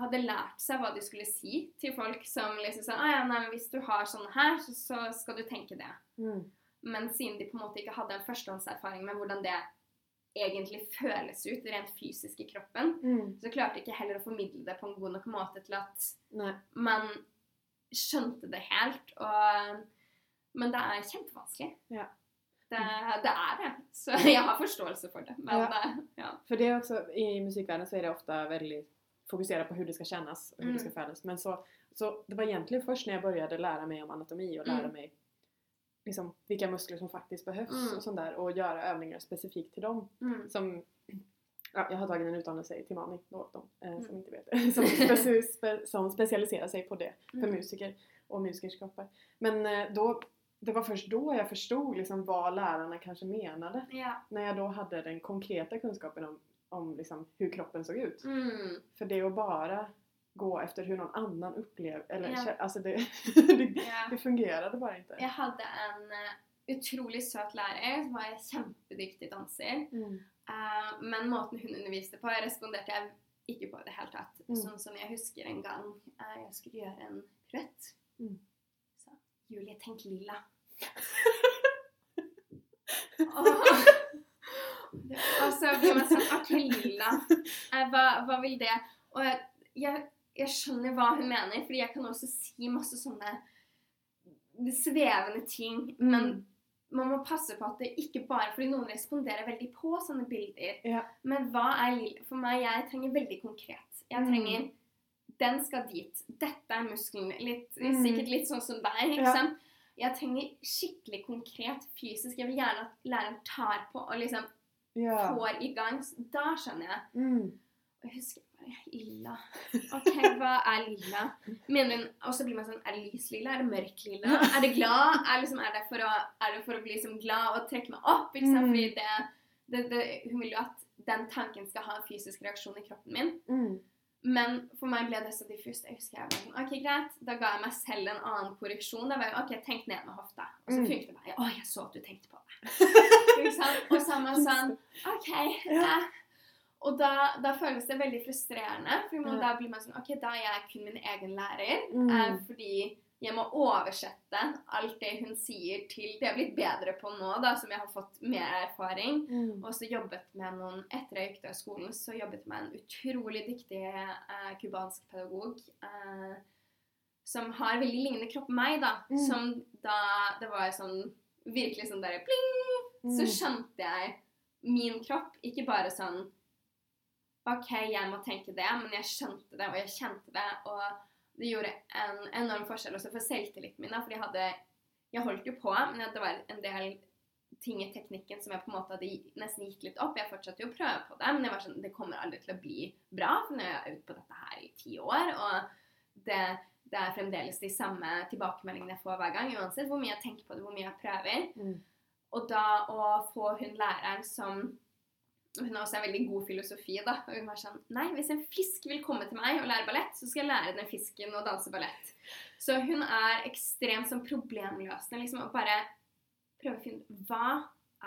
hadde lært seg hva de skulle si til folk som liksom sa ah, ja, nei, men hvis du har sånn her, så, så skal du tenke det. Mm. Men siden de på en måte ikke hadde en førstehåndserfaring med hvordan det egentlig føles ut rent fysisk i kroppen, Mm. så klarte ikke heller å formidle det på en god nok måte til at Nei. man skjønte det helt. Og, men det er kjempevanskelig. Ja. Det, det er det. Så jeg har forståelse for det. Men Ja. ja. For det er også, i musikkverdenen så er det ofte veldig fokusert på hvordan det skal kjennes og hvordan det skal føles. Men så, så det var egentlig først når jeg begynte å lære meg om anatomi og lære meg mig liksom, hvilke muskler som faktisk behøves, Mm. og sånn der, og gjøre øvelser specifikt til dem. Mm. Som, ja, jeg har tatt en utdannelse i Timani de, eh, som ikke vet det. Som, speci spe, som spesialiserer seg på det for musikere og musikerskaper. Men eh, då, det var först då jag förstod liksom vad lärarna kanske menade. Ja. När jag då hade den konkreta kunskapen om, om liksom hur kroppen såg ut. Mm. För det att bara gå efter hur någon annan upplever, eller Ja. alltså det, det, Ja. det fungerade bara inte. Jeg hadde en eh, utrolig søt lærer som var kjempedyktig danser. Mm. Uh, men måten hun underviste på, responderte jeg ikke på i det hele tatt. Mm. Sånn som jeg husker en gang uh, jeg skulle gjøre en piruett. Mm. Julie, tenk lilla. Og så blir man sånn OK, lilla. Hva, hva vil det? Og jeg, jeg, skjønner hva hun mener, fordi jeg kan også si masse sånne svevende ting. Men Mm. man må passe på at det ikke bare Fordi noen responderer veldig på sånne bilder. Ja. Men hva er lilla? For meg, jeg trenger veldig konkret. Jeg trenger Den skal dit. Dette er muskelen. Litt, Mm. Sikkert litt sånn som deg. ikke Ja. sant? Jeg trenger skikkelig konkret fysisk. Jeg vil gjerne at læreren tar på og liksom Ja. får i gang. Da skjønner jeg. Mm. Og jeg husker lilla. OK, hva er lilla? Hun, Og så blir man sånn Er det lyslilla? Er det mørklilla? Er det glad? Er, liksom, er, det for å, er det for å bli liksom glad og trekke meg opp? Ikke sant? Mm. Fordi det, det, det, hun vil jo at den tanken skal ha en fysisk reaksjon i kroppen min. Mm. Men for meg ble det så diffust. Jeg husker jeg var sånn, ok, greit. Da ga jeg meg selv en annen korreksjon. Da var jeg ok, tenk ned med hofta. Og så Mm. funket det bare. Å, jeg så at du tenkte på det. Og så er man sånn OK. Ja. Og da, da føles det veldig frustrerende. For man, da blir man sånn OK, da er jeg kun min egen lærer. Mm. Eh, fordi jeg må oversette alt det hun sier, til det jeg har blitt bedre på nå, da, som jeg har fått mer erfaring. Mm. Og så jobbet med noen Etter jeg gikk av skolen, så jobbet med en utrolig dyktig eh, kubansk pedagog. Eh, som har veldig lignende kropp meg, da. Mm. Som da Det var sånn virkelig sånn derre pling! Så Mm. skjønte jeg min kropp. Ikke bare sånn OK, jeg må tenke det, men jeg skjønte det, og jeg kjente det. Og det gjorde en enorm forskjell også for selvtilliten min. For jeg hadde Jeg holdt jo på, men det var en del ting i teknikken som jeg på en måte hadde nesten gitt litt opp. Jeg fortsatte jo å prøve på det, men jeg var sånn, det kommer aldri til å bli bra. For nå er jeg ute på dette her i ti år, og det, det er fremdeles de samme tilbakemeldingene jeg får hver gang. Uansett hvor mye jeg tenker på det, hvor mye jeg prøver. Mm. Og da å få hun læreren som Hun har også en veldig god filosofi, da. Og hun var sånn Nei, hvis en fisk vil komme til meg og lære ballett, så skal jeg lære den fisken å danse ballett. Så hun er ekstremt sånn problemløsende, liksom, og bare prøve å finne ut Hva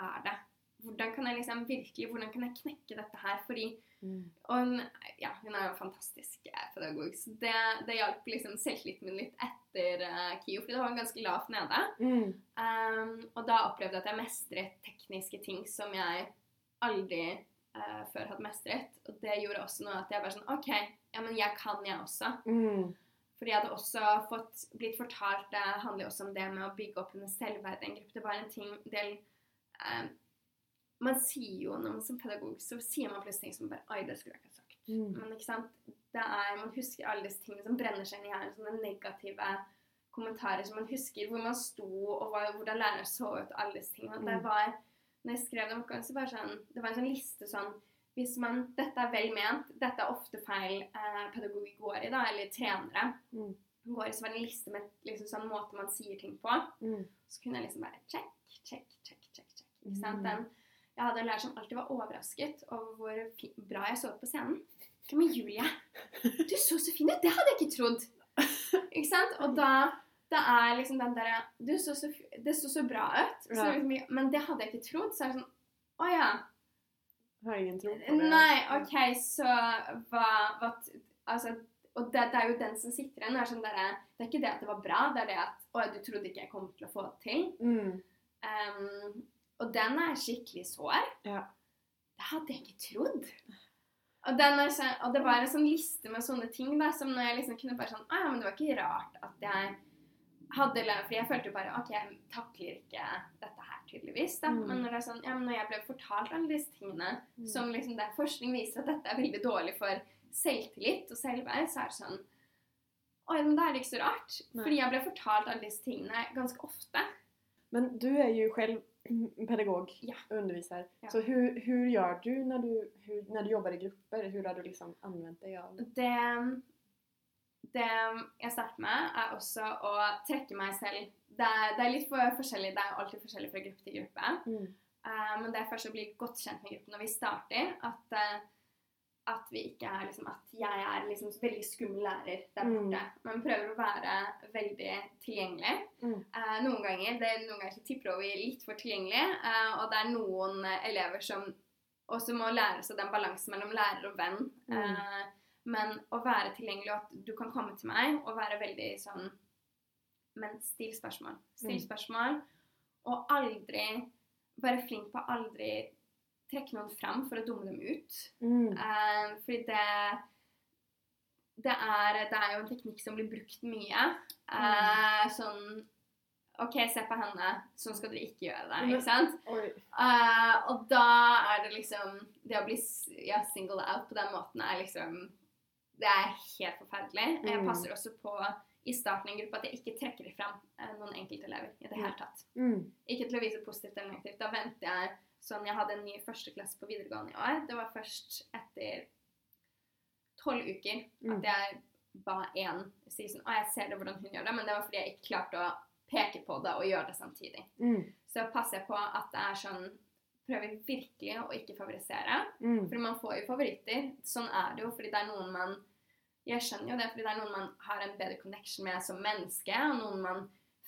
er det? Hvordan kan jeg liksom virkelig Hvordan kan jeg knekke dette her? Fordi Mm. Og hun, ja, hun er jo fantastisk eh, pedagog. Så det, det hjalp liksom selvtilliten min litt etter uh, KIO, fordi det var ganske lavt nede. Mm. Um, og da opplevde jeg at jeg mestret tekniske ting som jeg aldri uh, før hadde mestret. Og det gjorde også noe at jeg bare sånn OK, ja, men jeg kan, jeg også. Mm. Fordi jeg hadde også fått, blitt fortalt Det handler jo også om det med å bygge opp under selvverd i en gruppe. Det var en ting del eh, Man sier jo når man som pedagog så sier man plutselig ting som bare Oi, det skulle jeg ikke ha sagt. Mm. Men ikke sant? Det er, man husker alle disse tingene som brenner seg inn i hjernen. Sånne negative kommentarer som man husker, hvor man sto, og hvordan læreren så ut, alle disse tingene. Det Mm. var, når jeg skrev den oppgaven, så var det sånn, det var en sånn liste sånn hvis man, Dette er vel ment. Dette er ofte feil eh, pedagogikk går i, da, eller trenere. Mm. Går i, så var det en liste med liksom sånn måte man sier ting på. Mm. Så kunne jeg liksom bare check, check, check, check. check. Ikke sant? Mm. Den, jeg hadde en lærer som alltid var overrasket over hvor bra jeg så ut på scenen. Men Julie, du så så fin ut! Det hadde jeg ikke trodd! Ikke sant? Og da, da er liksom den derre du så så, Det så så bra ut, så liksom, men det hadde jeg ikke trodd. Så er det sånn Å ja. Har ingen tro på det. Nei, OK, så hva, hva Altså og det, det er jo den som sitter igjen. Det er, sånn der, det er ikke det at det var bra, det er det at Å, du trodde ikke jeg kom til å få det til. Mm. Um, og den er skikkelig sår. Ja. Det hadde jeg ikke trodd. Og, den så, og det var en sånn liste med sånne ting da, som når jeg liksom kunne bare sånn Å ja, men det var ikke rart at jeg hadde For jeg følte bare OK, jeg takler ikke dette her, tydeligvis. da. Mm. Men når det sånn, ja, men når jeg ble fortalt alle disse tingene Mm. som liksom der forskning viser at dette er veldig dårlig for selvtillit og selvverd, så er det sånn Oi, men da er det ikke så rart. Nei. Fordi jeg ble fortalt alle disse tingene ganske ofte. Men du er jo selv pedagog Ja. underviser. undervisar. Ja. Så hvordan gjør du når du, hur, når du jobber i grupper? Hvordan har du liksom anvendt deg av Det, det jeg starter med, er også å trekke meg selv Det er, det er litt for forskjellig. Det er alltid forskjellig fra gruppe til gruppe. mm. Uh, men det er først å bli godt kjent med gruppen når vi starter. At, uh, at vi ikke er liksom At jeg er liksom veldig skummel lærer der Mm. borte. Men prøver å være veldig tilgjengelig. Mm. Uh, noen ganger det er noen ganger så tipper over litt for tilgjengelig. og det er noen elever som også må lære seg den balansen mellom lærer og venn. Mm. Men å være tilgjengelig, og at du kan komme til meg og være veldig sånn Men still spørsmål. Still Mm. spørsmål. Og aldri Være flink på aldri trekke noen fram for å dumme dem ut. Mm. Eh, fordi det det er, det er jo en teknikk som blir brukt mye. Eh, sånn OK, se på henne. Sånn skal dere ikke gjøre det. Ikke sant? Eh, og da er det liksom Det å bli ja, single out på den måten er liksom Det er helt forferdelig. Jeg Mm. passer også på i starten av en gruppe at jeg ikke trekker fram eh, noen enkeltelever i det hele tatt. Mm. Ikke til å vise positivt eller negativt. Da venter jeg sånn Jeg hadde en ny førsteklasse på videregående i år. Det var først etter tolv uker Mm. at jeg ba én si sånn Å, jeg ser det hvordan hun gjør det, men det var fordi jeg ikke klarte å peke på det og gjøre det samtidig. Mm. Så passer jeg på at det er sånn Prøver virkelig å ikke favorisere. Mm. For man får jo favoritter. Sånn er det jo, fordi det er noen man Jeg skjønner jo det, fordi det er noen man har en bedre connection med som menneske, og noen man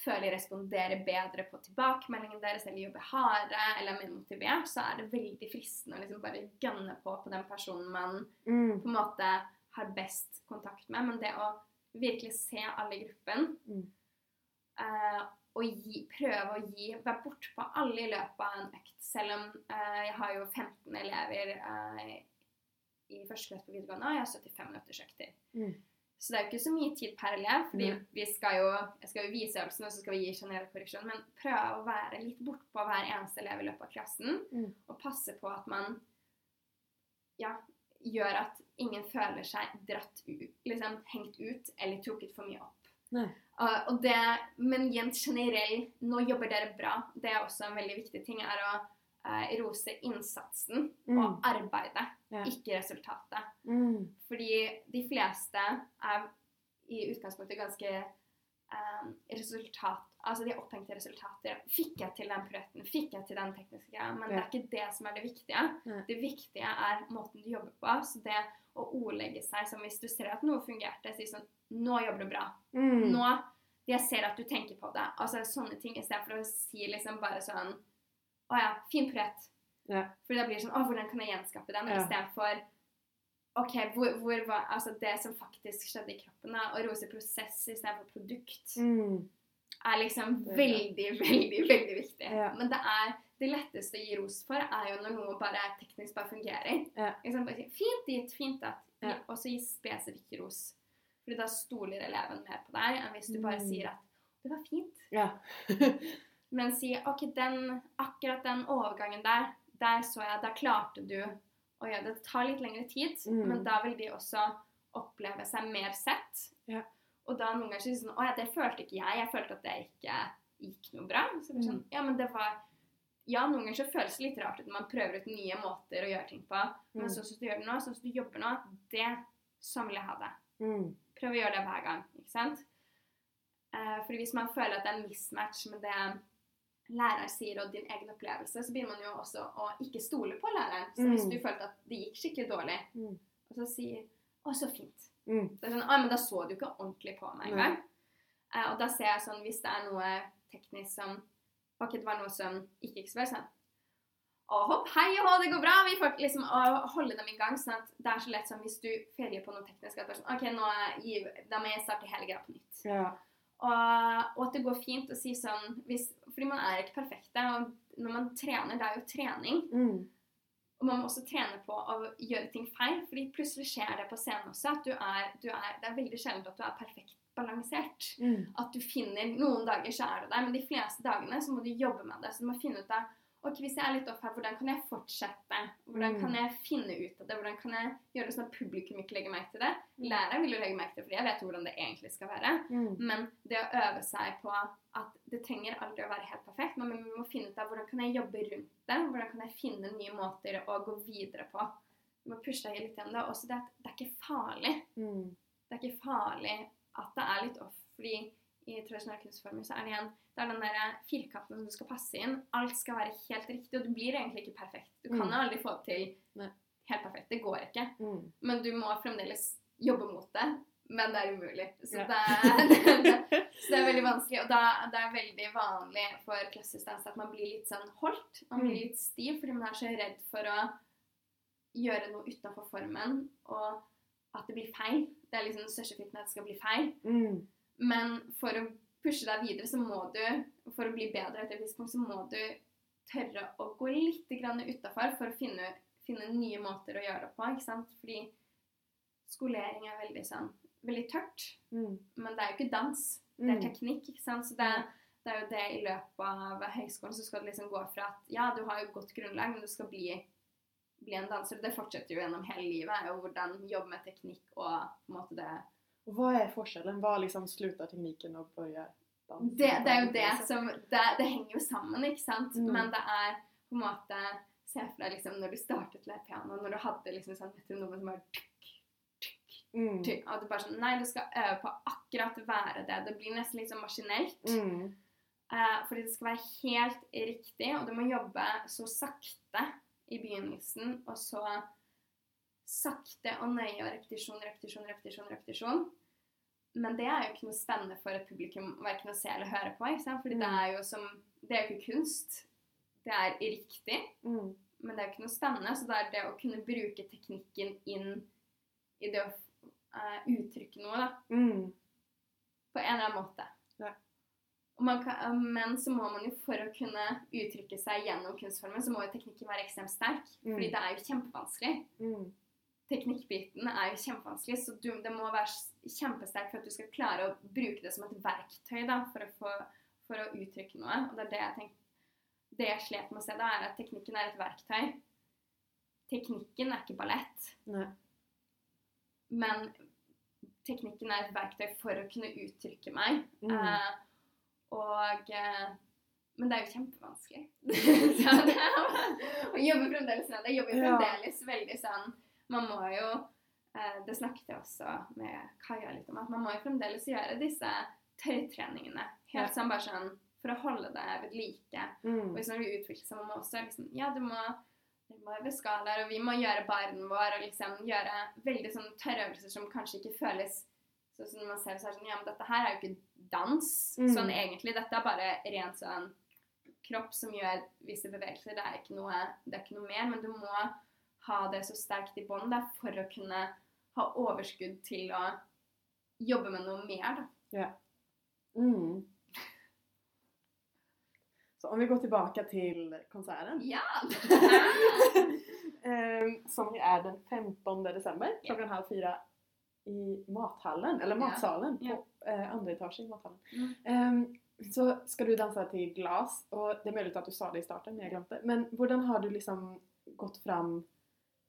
føler responderer bedre på tilbakemeldingen deres, eller jobber hardere, eller er mer motivert, så er det veldig fristende å liksom bare gønne på på den personen man Mm. på en måte har best kontakt med. Men det å virkelig se alle i gruppen Mm. eh, og gi, prøve å gi Være bortpå alle i løpet av en økt. Selv om eh, jeg har jo 15 elever eh, i første klasse på videregående, og jeg har 75 minutters økter. Mm. Så det er jo ikke så mye tid per elev, fordi mm. vi skal jo, jeg skal jo vise øvelsen, og så skal vi gi generell korreksjon. Men prøve å være litt bortpå hver eneste elev i løpet av klassen, Mm. og passe på at man ja, gjør at ingen føler seg dratt ut, liksom hengt ut eller trukket for mye opp. Uh, og det, men igjen generell Nå jobber dere bra. Det er også en veldig viktig ting. er å uh, rose innsatsen Mm. og arbeidet, Ja. ikke resultatet. Mm. Fordi de fleste er i utgangspunktet ganske um, resultat... Altså de er opphengt i resultater. Fikk jeg til den prøten? Fikk jeg til den tekniske greia? Men det er ikke det som er det viktige. Nei. Det viktige er måten du jobber på. Så det å ordlegge seg som hvis du ser at noe fungerte, si sånn Nå jobber du bra. Mm. Nå Jeg ser at du tenker på det. Altså sånne ting istedenfor å si liksom bare sånn Å ja, fin prøt. Ja. For da blir det sånn Å, hvordan kan jeg gjenskape den? Ja. Istedenfor OK, hvor, hvor var Altså det som faktisk skjedde i kroppen, da. Å rose prosess istedenfor produkt, Mm. er liksom veldig, veldig, veldig viktig. Ja. Men det er det letteste å gi ros for, er jo når noe bare teknisk bare fungerer. Ja. Fint dit, fint datt. Ja. Og så gi spesifikk ros. Fordi da stoler eleven mer på deg enn hvis du bare Mm. sier at det var fint. Ja. Men si ok, den, akkurat den overgangen der, der så jeg, da klarte du å gjøre det. Det tar litt lengre tid, Mm. men da vil de også oppleve seg mer sett. Ja. Og da noen ganger sier er sånn Å ja, det følte ikke jeg. Jeg følte at det ikke gikk noe bra. Så det sånn, Mm. ja, men det var Ja, noen ganger så føles det litt rart ut når man prøver ut nye måter å gjøre ting på. Men Mm. sånn som du gjør det nå, sånn som du jobber nå, det Sånn vil jeg ha det. Mm. Prøv å gjøre det hver gang, ikke sant? Eh, fordi hvis man føler at det er en mismatch med det læreren sier og din egen opplevelse, så begynner man jo også å ikke stole på læreren. Så hvis Mm. du følte at det gikk skikkelig dårlig, Mm. og så sier 'Å, så fint'. Mm. Så det er sånn, «Å, men da så du ikke ordentlig på meg engang. Eh, og da ser jeg sånn, hvis det er noe teknisk som Ok, det var noe som ikke gikk så bra, sånn Å, hopp, hei og hå, det går bra. Vi får liksom å holde dem i gang. sånn at det er så lett som hvis du feiler på noe teknisk, at sånn OK, nå gir, da må jeg starte hele greia på nytt. Ja. Og, og at det går fint å si sånn hvis, Fordi man er ikke perfekte. Og når man trener, det er jo trening. Mm. Og man må også trene på å gjøre ting feil, fordi plutselig skjer det på scenen også at du er, du er Det er veldig sjelden at du er perfekt balansert. Mm. At du finner Noen dager så er du der, men de fleste dagene så må du jobbe med det. Så du må finne ut av Ok, hvis jeg er litt off her, hvordan kan jeg fortsette? Hvordan Mm. kan jeg finne ut av det? Hvordan kan jeg gjøre det sånn at publikum ikke legger merke til det? Mm. Læreren vil jo legge merke til det, fordi jeg vet hvordan det egentlig skal være. Mm. Men det å øve seg på at det trenger aldri å være helt perfekt, men vi må finne ut av hvordan kan jeg jobbe rundt det? Hvordan kan jeg finne nye måter å gå videre på? Vi må pushe deg litt gjennom det. Også det at det er ikke farlig. Mm. Det er ikke farlig at det er litt off, fordi i tradisjonell kunstformer så er det igjen det er den der firkanten som du skal passe inn. Alt skal være helt riktig, og du blir egentlig ikke perfekt. Du kan Mm. jo aldri få det til Nei. helt perfekt. Det går ikke. Mm. Men du må fremdeles jobbe mot det. Men det er umulig. Så, Ja. det, er, det, så det er veldig vanskelig. Og da, det er veldig vanlig for klassisk dans at man blir litt sånn holdt. Man blir Mm. litt stiv fordi man er så redd for å gjøre noe utenfor formen, og at det blir feil. Det er liksom den største frykten at det skal bli feil. Mm. Men for å pushe deg videre, så må du, for å bli bedre etter et så må du tørre å gå litt grann utafor for å finne, finne nye måter å gjøre det på. ikke sant? Fordi skolering er veldig sånn veldig tørt, Mm. men det er jo ikke dans. Det er Mm. teknikk, ikke sant. Så det, det er jo det i løpet av høyskolen så skal du liksom gå fra at ja, du har jo godt grunnlag, men du skal bli, bli en danser. Det fortsetter jo gjennom hele livet. er jo hvordan jobbe med teknikk og på en måte det Och hva er forskjellen? Hva liksom slutter teknikken og börjar dansen? det, det er jo det som det, det henger jo sammen, ikke sant? Mm. Men det er på en måte Se for deg liksom når du startet med piano, når du hadde liksom sånn metronomen som var tuk, tuk, Mm. tykk, og du bare sånn Nei, du skal øve på akkurat være det. Det blir nesten litt sånn maskinelt. Mm. Eh, fordi det skal være helt riktig, og du må jobbe så sakte i begynnelsen, og så sakte og nøye og repetisjon, repetisjon, repetisjon, repetisjon. Men det er jo ikke noe spennende for et publikum verken å se eller høre på. ikke sant? Fordi det Mm. er jo som Det er jo ikke kunst. Det er riktig, Mm. men det er jo ikke noe spennende. Så det er det å kunne bruke teknikken inn i det å uh, uttrykke noe, da Mm. på en eller annen måte. Ja. Kan, men så må man jo for å kunne uttrykke seg gjennom kunstformen, så må jo teknikken være ekstremt sterk. Mm. Fordi det er jo kjempevanskelig. Mm. Teknikkbiten er jo kjempevanskelig, så du, det må være kjempesterk for at du skal klare å bruke det som et verktøy da, for, å få, for å uttrykke noe. Og det er det jeg tenker Det jeg slet med å se, da, er at teknikken er et verktøy. Teknikken er ikke ballett. Nei. Men teknikken er et verktøy for å kunne uttrykke meg. Mm. Eh, og eh, Men det er jo kjempevanskelig. så det og jobber fremdeles med det. Jeg jobber Ja. fremdeles veldig sånn Man må jo eh, Det snakket jeg også med Kaja litt om, at man må jo fremdeles gjøre disse tøytreningene. Helt Ja. sånn bare sånn for å holde det ved like. Mm. Og hvis man vil utvikle seg, man må også liksom Ja, du må vi må øve skalaer, og vi må gjøre baren vår og liksom gjøre veldig sånn tørre øvelser som kanskje ikke føles sånn som man ser så sånn Ja, men dette her er jo ikke dans Mm. sånn egentlig. Dette er bare rent sånn kropp som gjør visse bevegelser. Det er ikke noe, det er ikke noe mer, men du må ha det så sterkt i bånd da, for å kunne ha overskudd til å jobbe med noe mer, da. Mm. Så om vi går tilbake til konserten. Ja! Ehm, som er den 15 december klokken halv fyra i mathallen, eller matsalen Ja. på eh, andre etasje i mathallen. Mm. Um, så skal du dansa til glas og det er mulig at du sa det i starten men jeg glemte. Men hvordan har du liksom gått fram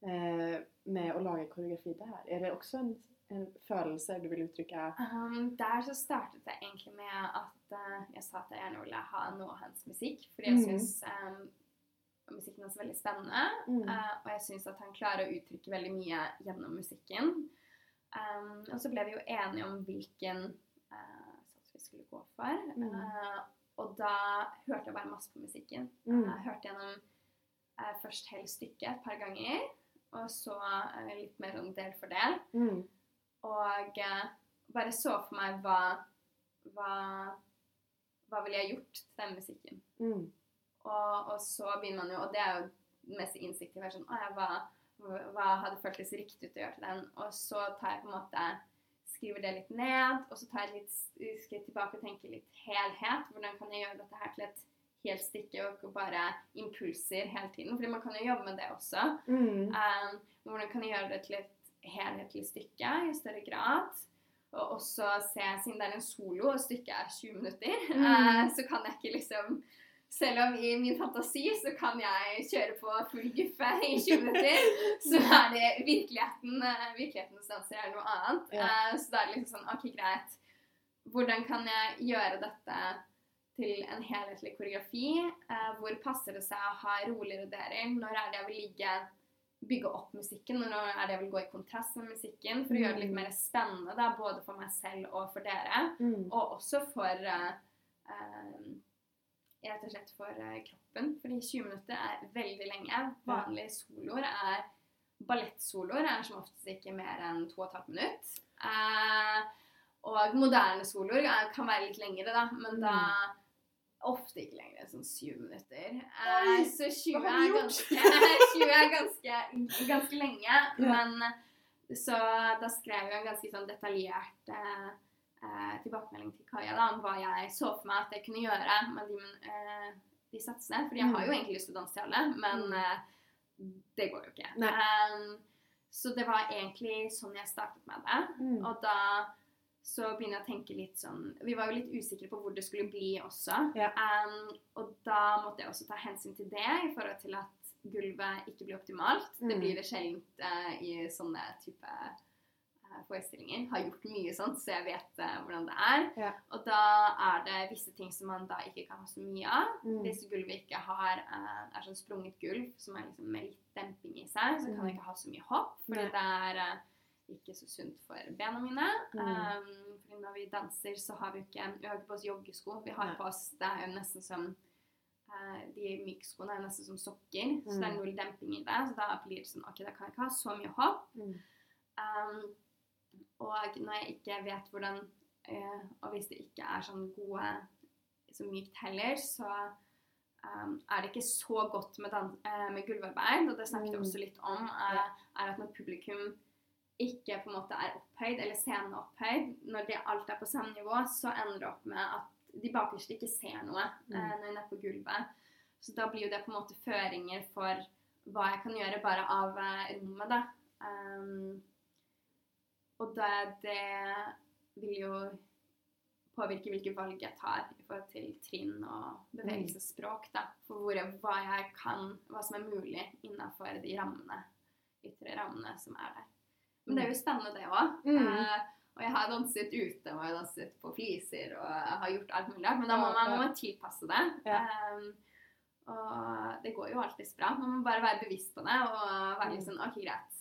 med å lage koreografi der? Er det også en, en følelse du vil uttrykke? Um, der så startet det egentlig med at uh, jeg sa at jeg gjerne ville ha noe av hans musikk. Fordi jeg Mhm. syns um, musikken hans er veldig spennende. Mm. Uh, og jeg syns at han klarer å uttrykke veldig mye gjennom musikken. Um, og så ble vi jo enige om hvilken uh, sats vi skulle gå for. Mm. Uh, og da hørte jeg bare masse på musikken. Mm. Jeg hørte gjennom eh, først hele stykket et par ganger, og så litt mer sånn del for del. Mm. Og eh, bare så for meg hva Hva, hva ville jeg gjort til den musikken? Mm. Og, og så begynner man jo Og det er jo det mest instinktive. Sånn, å, ja, hva, hva hadde føltes riktig ut å gjøre til den? Og så tar jeg på en måte skriver det litt ned, og så tar jeg litt skritt tilbake og tenker litt helhet. Hvordan kan jeg gjøre dette her til et helt stikke, og ikke bare impulser hele tiden? Fordi man kan jo jobbe med det også. Mm. Um, hvordan kan jeg gjøre det til et helhetlig stykke i større grad? Og også se, siden det er en solo og stykket er 20 minutter, Mm. uh, så kan jeg ikke liksom selv om i min fantasi så kan jeg kjøre på full guffe i 20 minutter, så er det virkeligheten eh, virkelighetens danser er noe annet. Ja. Eh, Så da er det liksom sånn OK, greit. Hvordan kan jeg gjøre dette til en helhetlig koreografi? Eh, Hvor passer det seg å ha roligere deler? Når er det jeg vil ligge bygge opp musikken, når er det jeg vil gå i kontrast med musikken, for å gjøre det litt Mm. mer spennende, da, både for meg selv og for dere. Mm. Og også for eh, eh, Rett og slett for eh, kroppen. Fordi 20 minutter er veldig lenge. Vanlige soloer er Ballettsoloer er som oftest ikke mer enn 2 12 minutter. Eh, og moderne soloer er, kan være litt lengre, da, men da Ofte ikke lenger enn sånn 7 minutter. Eh, så 20 er ganske, 20 er ganske, ganske lenge. Ja. Men så da skrev jeg en ganske sånn detaljert eh, eh, tilbakemelding til Kaja da, om hva jeg så for meg at jeg kunne gjøre med de, eh, de satsene. Fordi jeg har jo Mm. egentlig lyst til å danse til alle, men Mm. eh, det går jo ikke. Um, så det var egentlig sånn jeg startet med det. Mm. Og da så begynner jeg å tenke litt sånn Vi var jo litt usikre på hvor det skulle bli også. Ja. Um, og da måtte jeg også ta hensyn til det i forhold til at gulvet ikke blir optimalt. Det Mm. blir det sjelden uh, i sånne type eh, forestillinger. Har gjort mye sånt, så jeg vet uh, hvordan det er. Ja. Og da er det visse ting som man da ikke kan ha så mye av. Mm. Hvis gulvet ikke har er sånn sprunget gulv som er liksom med litt demping i seg, så kan det ikke ha så mye hopp. Fordi det er ikke så sunt for bena mine. Mm. Um, fordi når vi danser, så har vi ikke Vi har ikke på oss joggesko. Vi har på oss Det er jo nesten som uh, De mykskoene er nesten som sokker, så det er Mm. null demping i det. Så da blir det sånn OK, da kan jeg ikke ha så mye hopp. Mm. Um, og når jeg ikke vet hvordan uh, Og hvis det ikke er sånn gode så mykt heller, så um, er det ikke så godt med, dan eh, med gulvarbeid. Og det snakket jeg Mm. også litt om, Uh, er at når publikum ikke på en måte er opphøyd, eller scenen er opphøyd, når det alt er på samme nivå, så ender det opp med at de bakerste ikke ser noe Mm. eh, når de er på gulvet. Så da blir jo det på en måte føringer for hva jeg kan gjøre bare av eh, rommet, da. Um, og det, det vil jo påvirke hvilke valg jeg tar i forhold til trinn og bevegelsesspråk. da, For hvor hva jeg kan, hva som er mulig innenfor de rammene, ytre rammene som er der. Men det er jo spennende, det òg. Mm. Eh, og jeg har danset ute, og jeg har danset på fliser, og jeg har gjort alt mulig rart. Men da må man, må man tilpasse det. Ja. Um, og det går jo alltids bra. Man må bare være bevisst på det og være litt Mm. sånn OK, greit.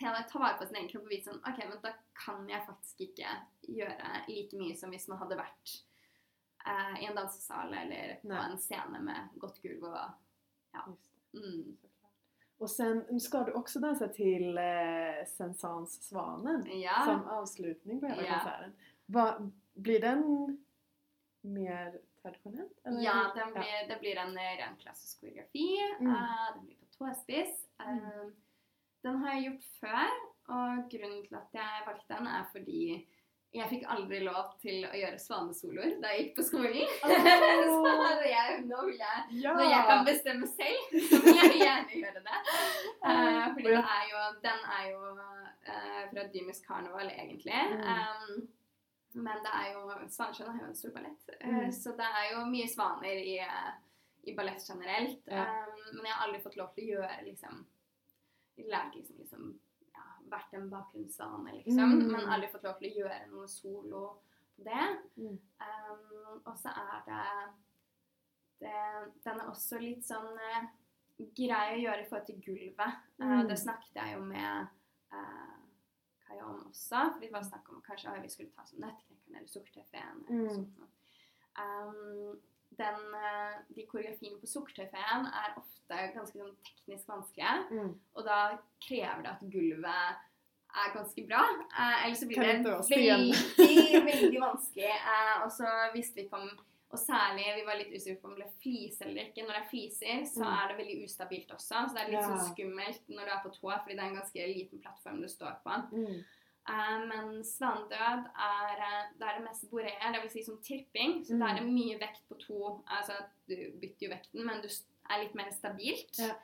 Ta, ta vare på sin egen kropp og vite sånn OK, men da kan jeg faktisk ikke gjøre like mye som hvis man hadde vært uh, i en dansesal eller på Nei. en scene med godt gulv og ja. mm. Och sen ska du också dansa till eh, Sensans Svanen Ja. som avslutning på hela Ja. konserten. Va, blir den mer traditionellt? eller? Ja, den blir, det blir en eh, ren klassisk koreografi. Mm. Uh, den blir på tåspiss. Eh, Mm. den har jeg gjort før, og grunnen til at jeg valgte den, er fordi jeg fikk aldri lov til å gjøre svanesoloer da jeg gikk på skolen. så hadde jeg, nå vil jeg Ja! Når jeg kan bestemme selv, så vil jeg gjerne gjøre det. Uh, fordi det er jo, den er jo uh, fra Dymus Karneval, egentlig. Mm. Um, men det er jo Svanesjøen er jo en stor ballett, uh, Mm. så det er jo mye svaner i, i ballett generelt. Ja. Um, men jeg har aldri fått lov til å gjøre liksom Lært liksom, liksom Vært en bakgrunnsvane, liksom. Mm. Men aldri fått lov til å gjøre noe solo på det. Mm. Um, og så er det, det Den er også litt sånn uh, grei å gjøre i forhold til gulvet. Eh, Mm. det snakket jeg jo med uh, Kaja om også. Vi var snakk om kanskje vi skulle ta sånn Nettknekkeren eller Sukkertøffeen. eller Mm. sånt. noe. Um, den, eh, de koreografiene på Sukkertøyfeen er ofte ganske sånn teknisk vanskelige. Mm. Og da krever det at gulvet er ganske bra. Eh, ellers så blir det veldig, veldig vanskelig. Eh, og så visste vi ikke om Og særlig, vi var litt usikre på om det ble fliser eller ikke. Når det er fliser, så Mm. er det veldig ustabilt også. Så det er litt Ja. sånn skummelt når du er på tå, fordi det er en ganske liten plattform du står på. Mm. Eh, men svanedød er, eh, det er det mest boreer, vil si som tripping. Så Mm. da er det mye vekt på to. Altså du bytter jo vekten, men du er litt mer stabilt. Ja.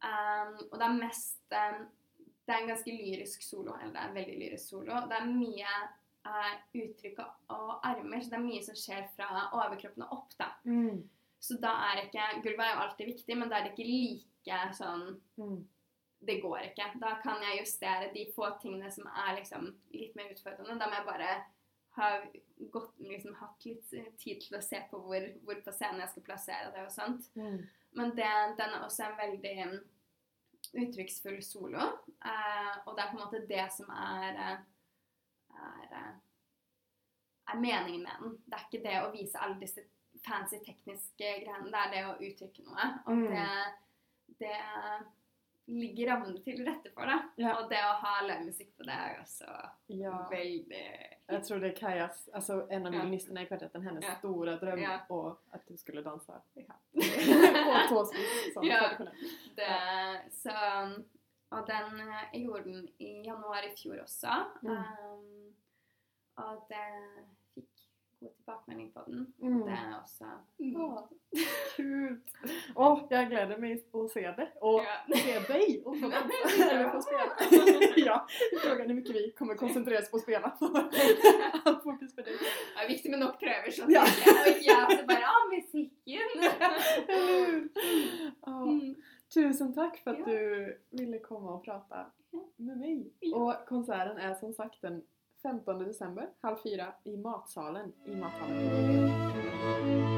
Um, og det er mest um, Det er en ganske lyrisk solo. Eller det er en veldig lyrisk solo. Det er mye uh, uttrykk og armer, så det er mye som skjer fra overkroppen og opp. da. Mm. Så da er ikke Gulvet er jo alltid viktig, men da er det ikke like sånn Mm. Det går ikke. Da kan jeg justere de få tingene som er liksom litt mer utfordrende. Da må jeg bare ha gått, liksom, hatt litt tid til å se på hvor, hvor på scenen jeg skal plassere det og sånt. Mm. Men det, den er også en veldig mm, uttrykksfull solo. Eh, og det er på en måte det som er, eh, er, eh, er meningen med den. Det er ikke det å vise alle disse fancy tekniske greiene. Det er det å uttrykke noe. Og Mm. det, det ligger rammene til rette for det. Ja. Og det å ha livemusikk på det er også ja. veldig Jeg tror det er Kajas, altså en av Ja. violinisterna i kvartetten, hennes Ja. stora dröm Ja. og at du skulle danse Ja. på tåspiss Sånn, Ja. Det, så, og den Jeg gjorde den i januar i fjor også. Mm. Um, og det god tilbakemelding på den. Mm. Det er også Ja, kul! Åh, gleder meg til å se det Og Ja. se deg! Og få eller få spela. ja, frågan er mycket vi kommer konsentrere oss på å. Allt fokus på deg. Det er viktig med nok prøver, sånn Ja. jeg, og jeg bare Å, musikken! oh. Mm. Tusen takk for at Ja. du ville komme og prate med meg. Ja. Och konserten er som sagt den 15 december, halv fyra, i matsalen i mathallen.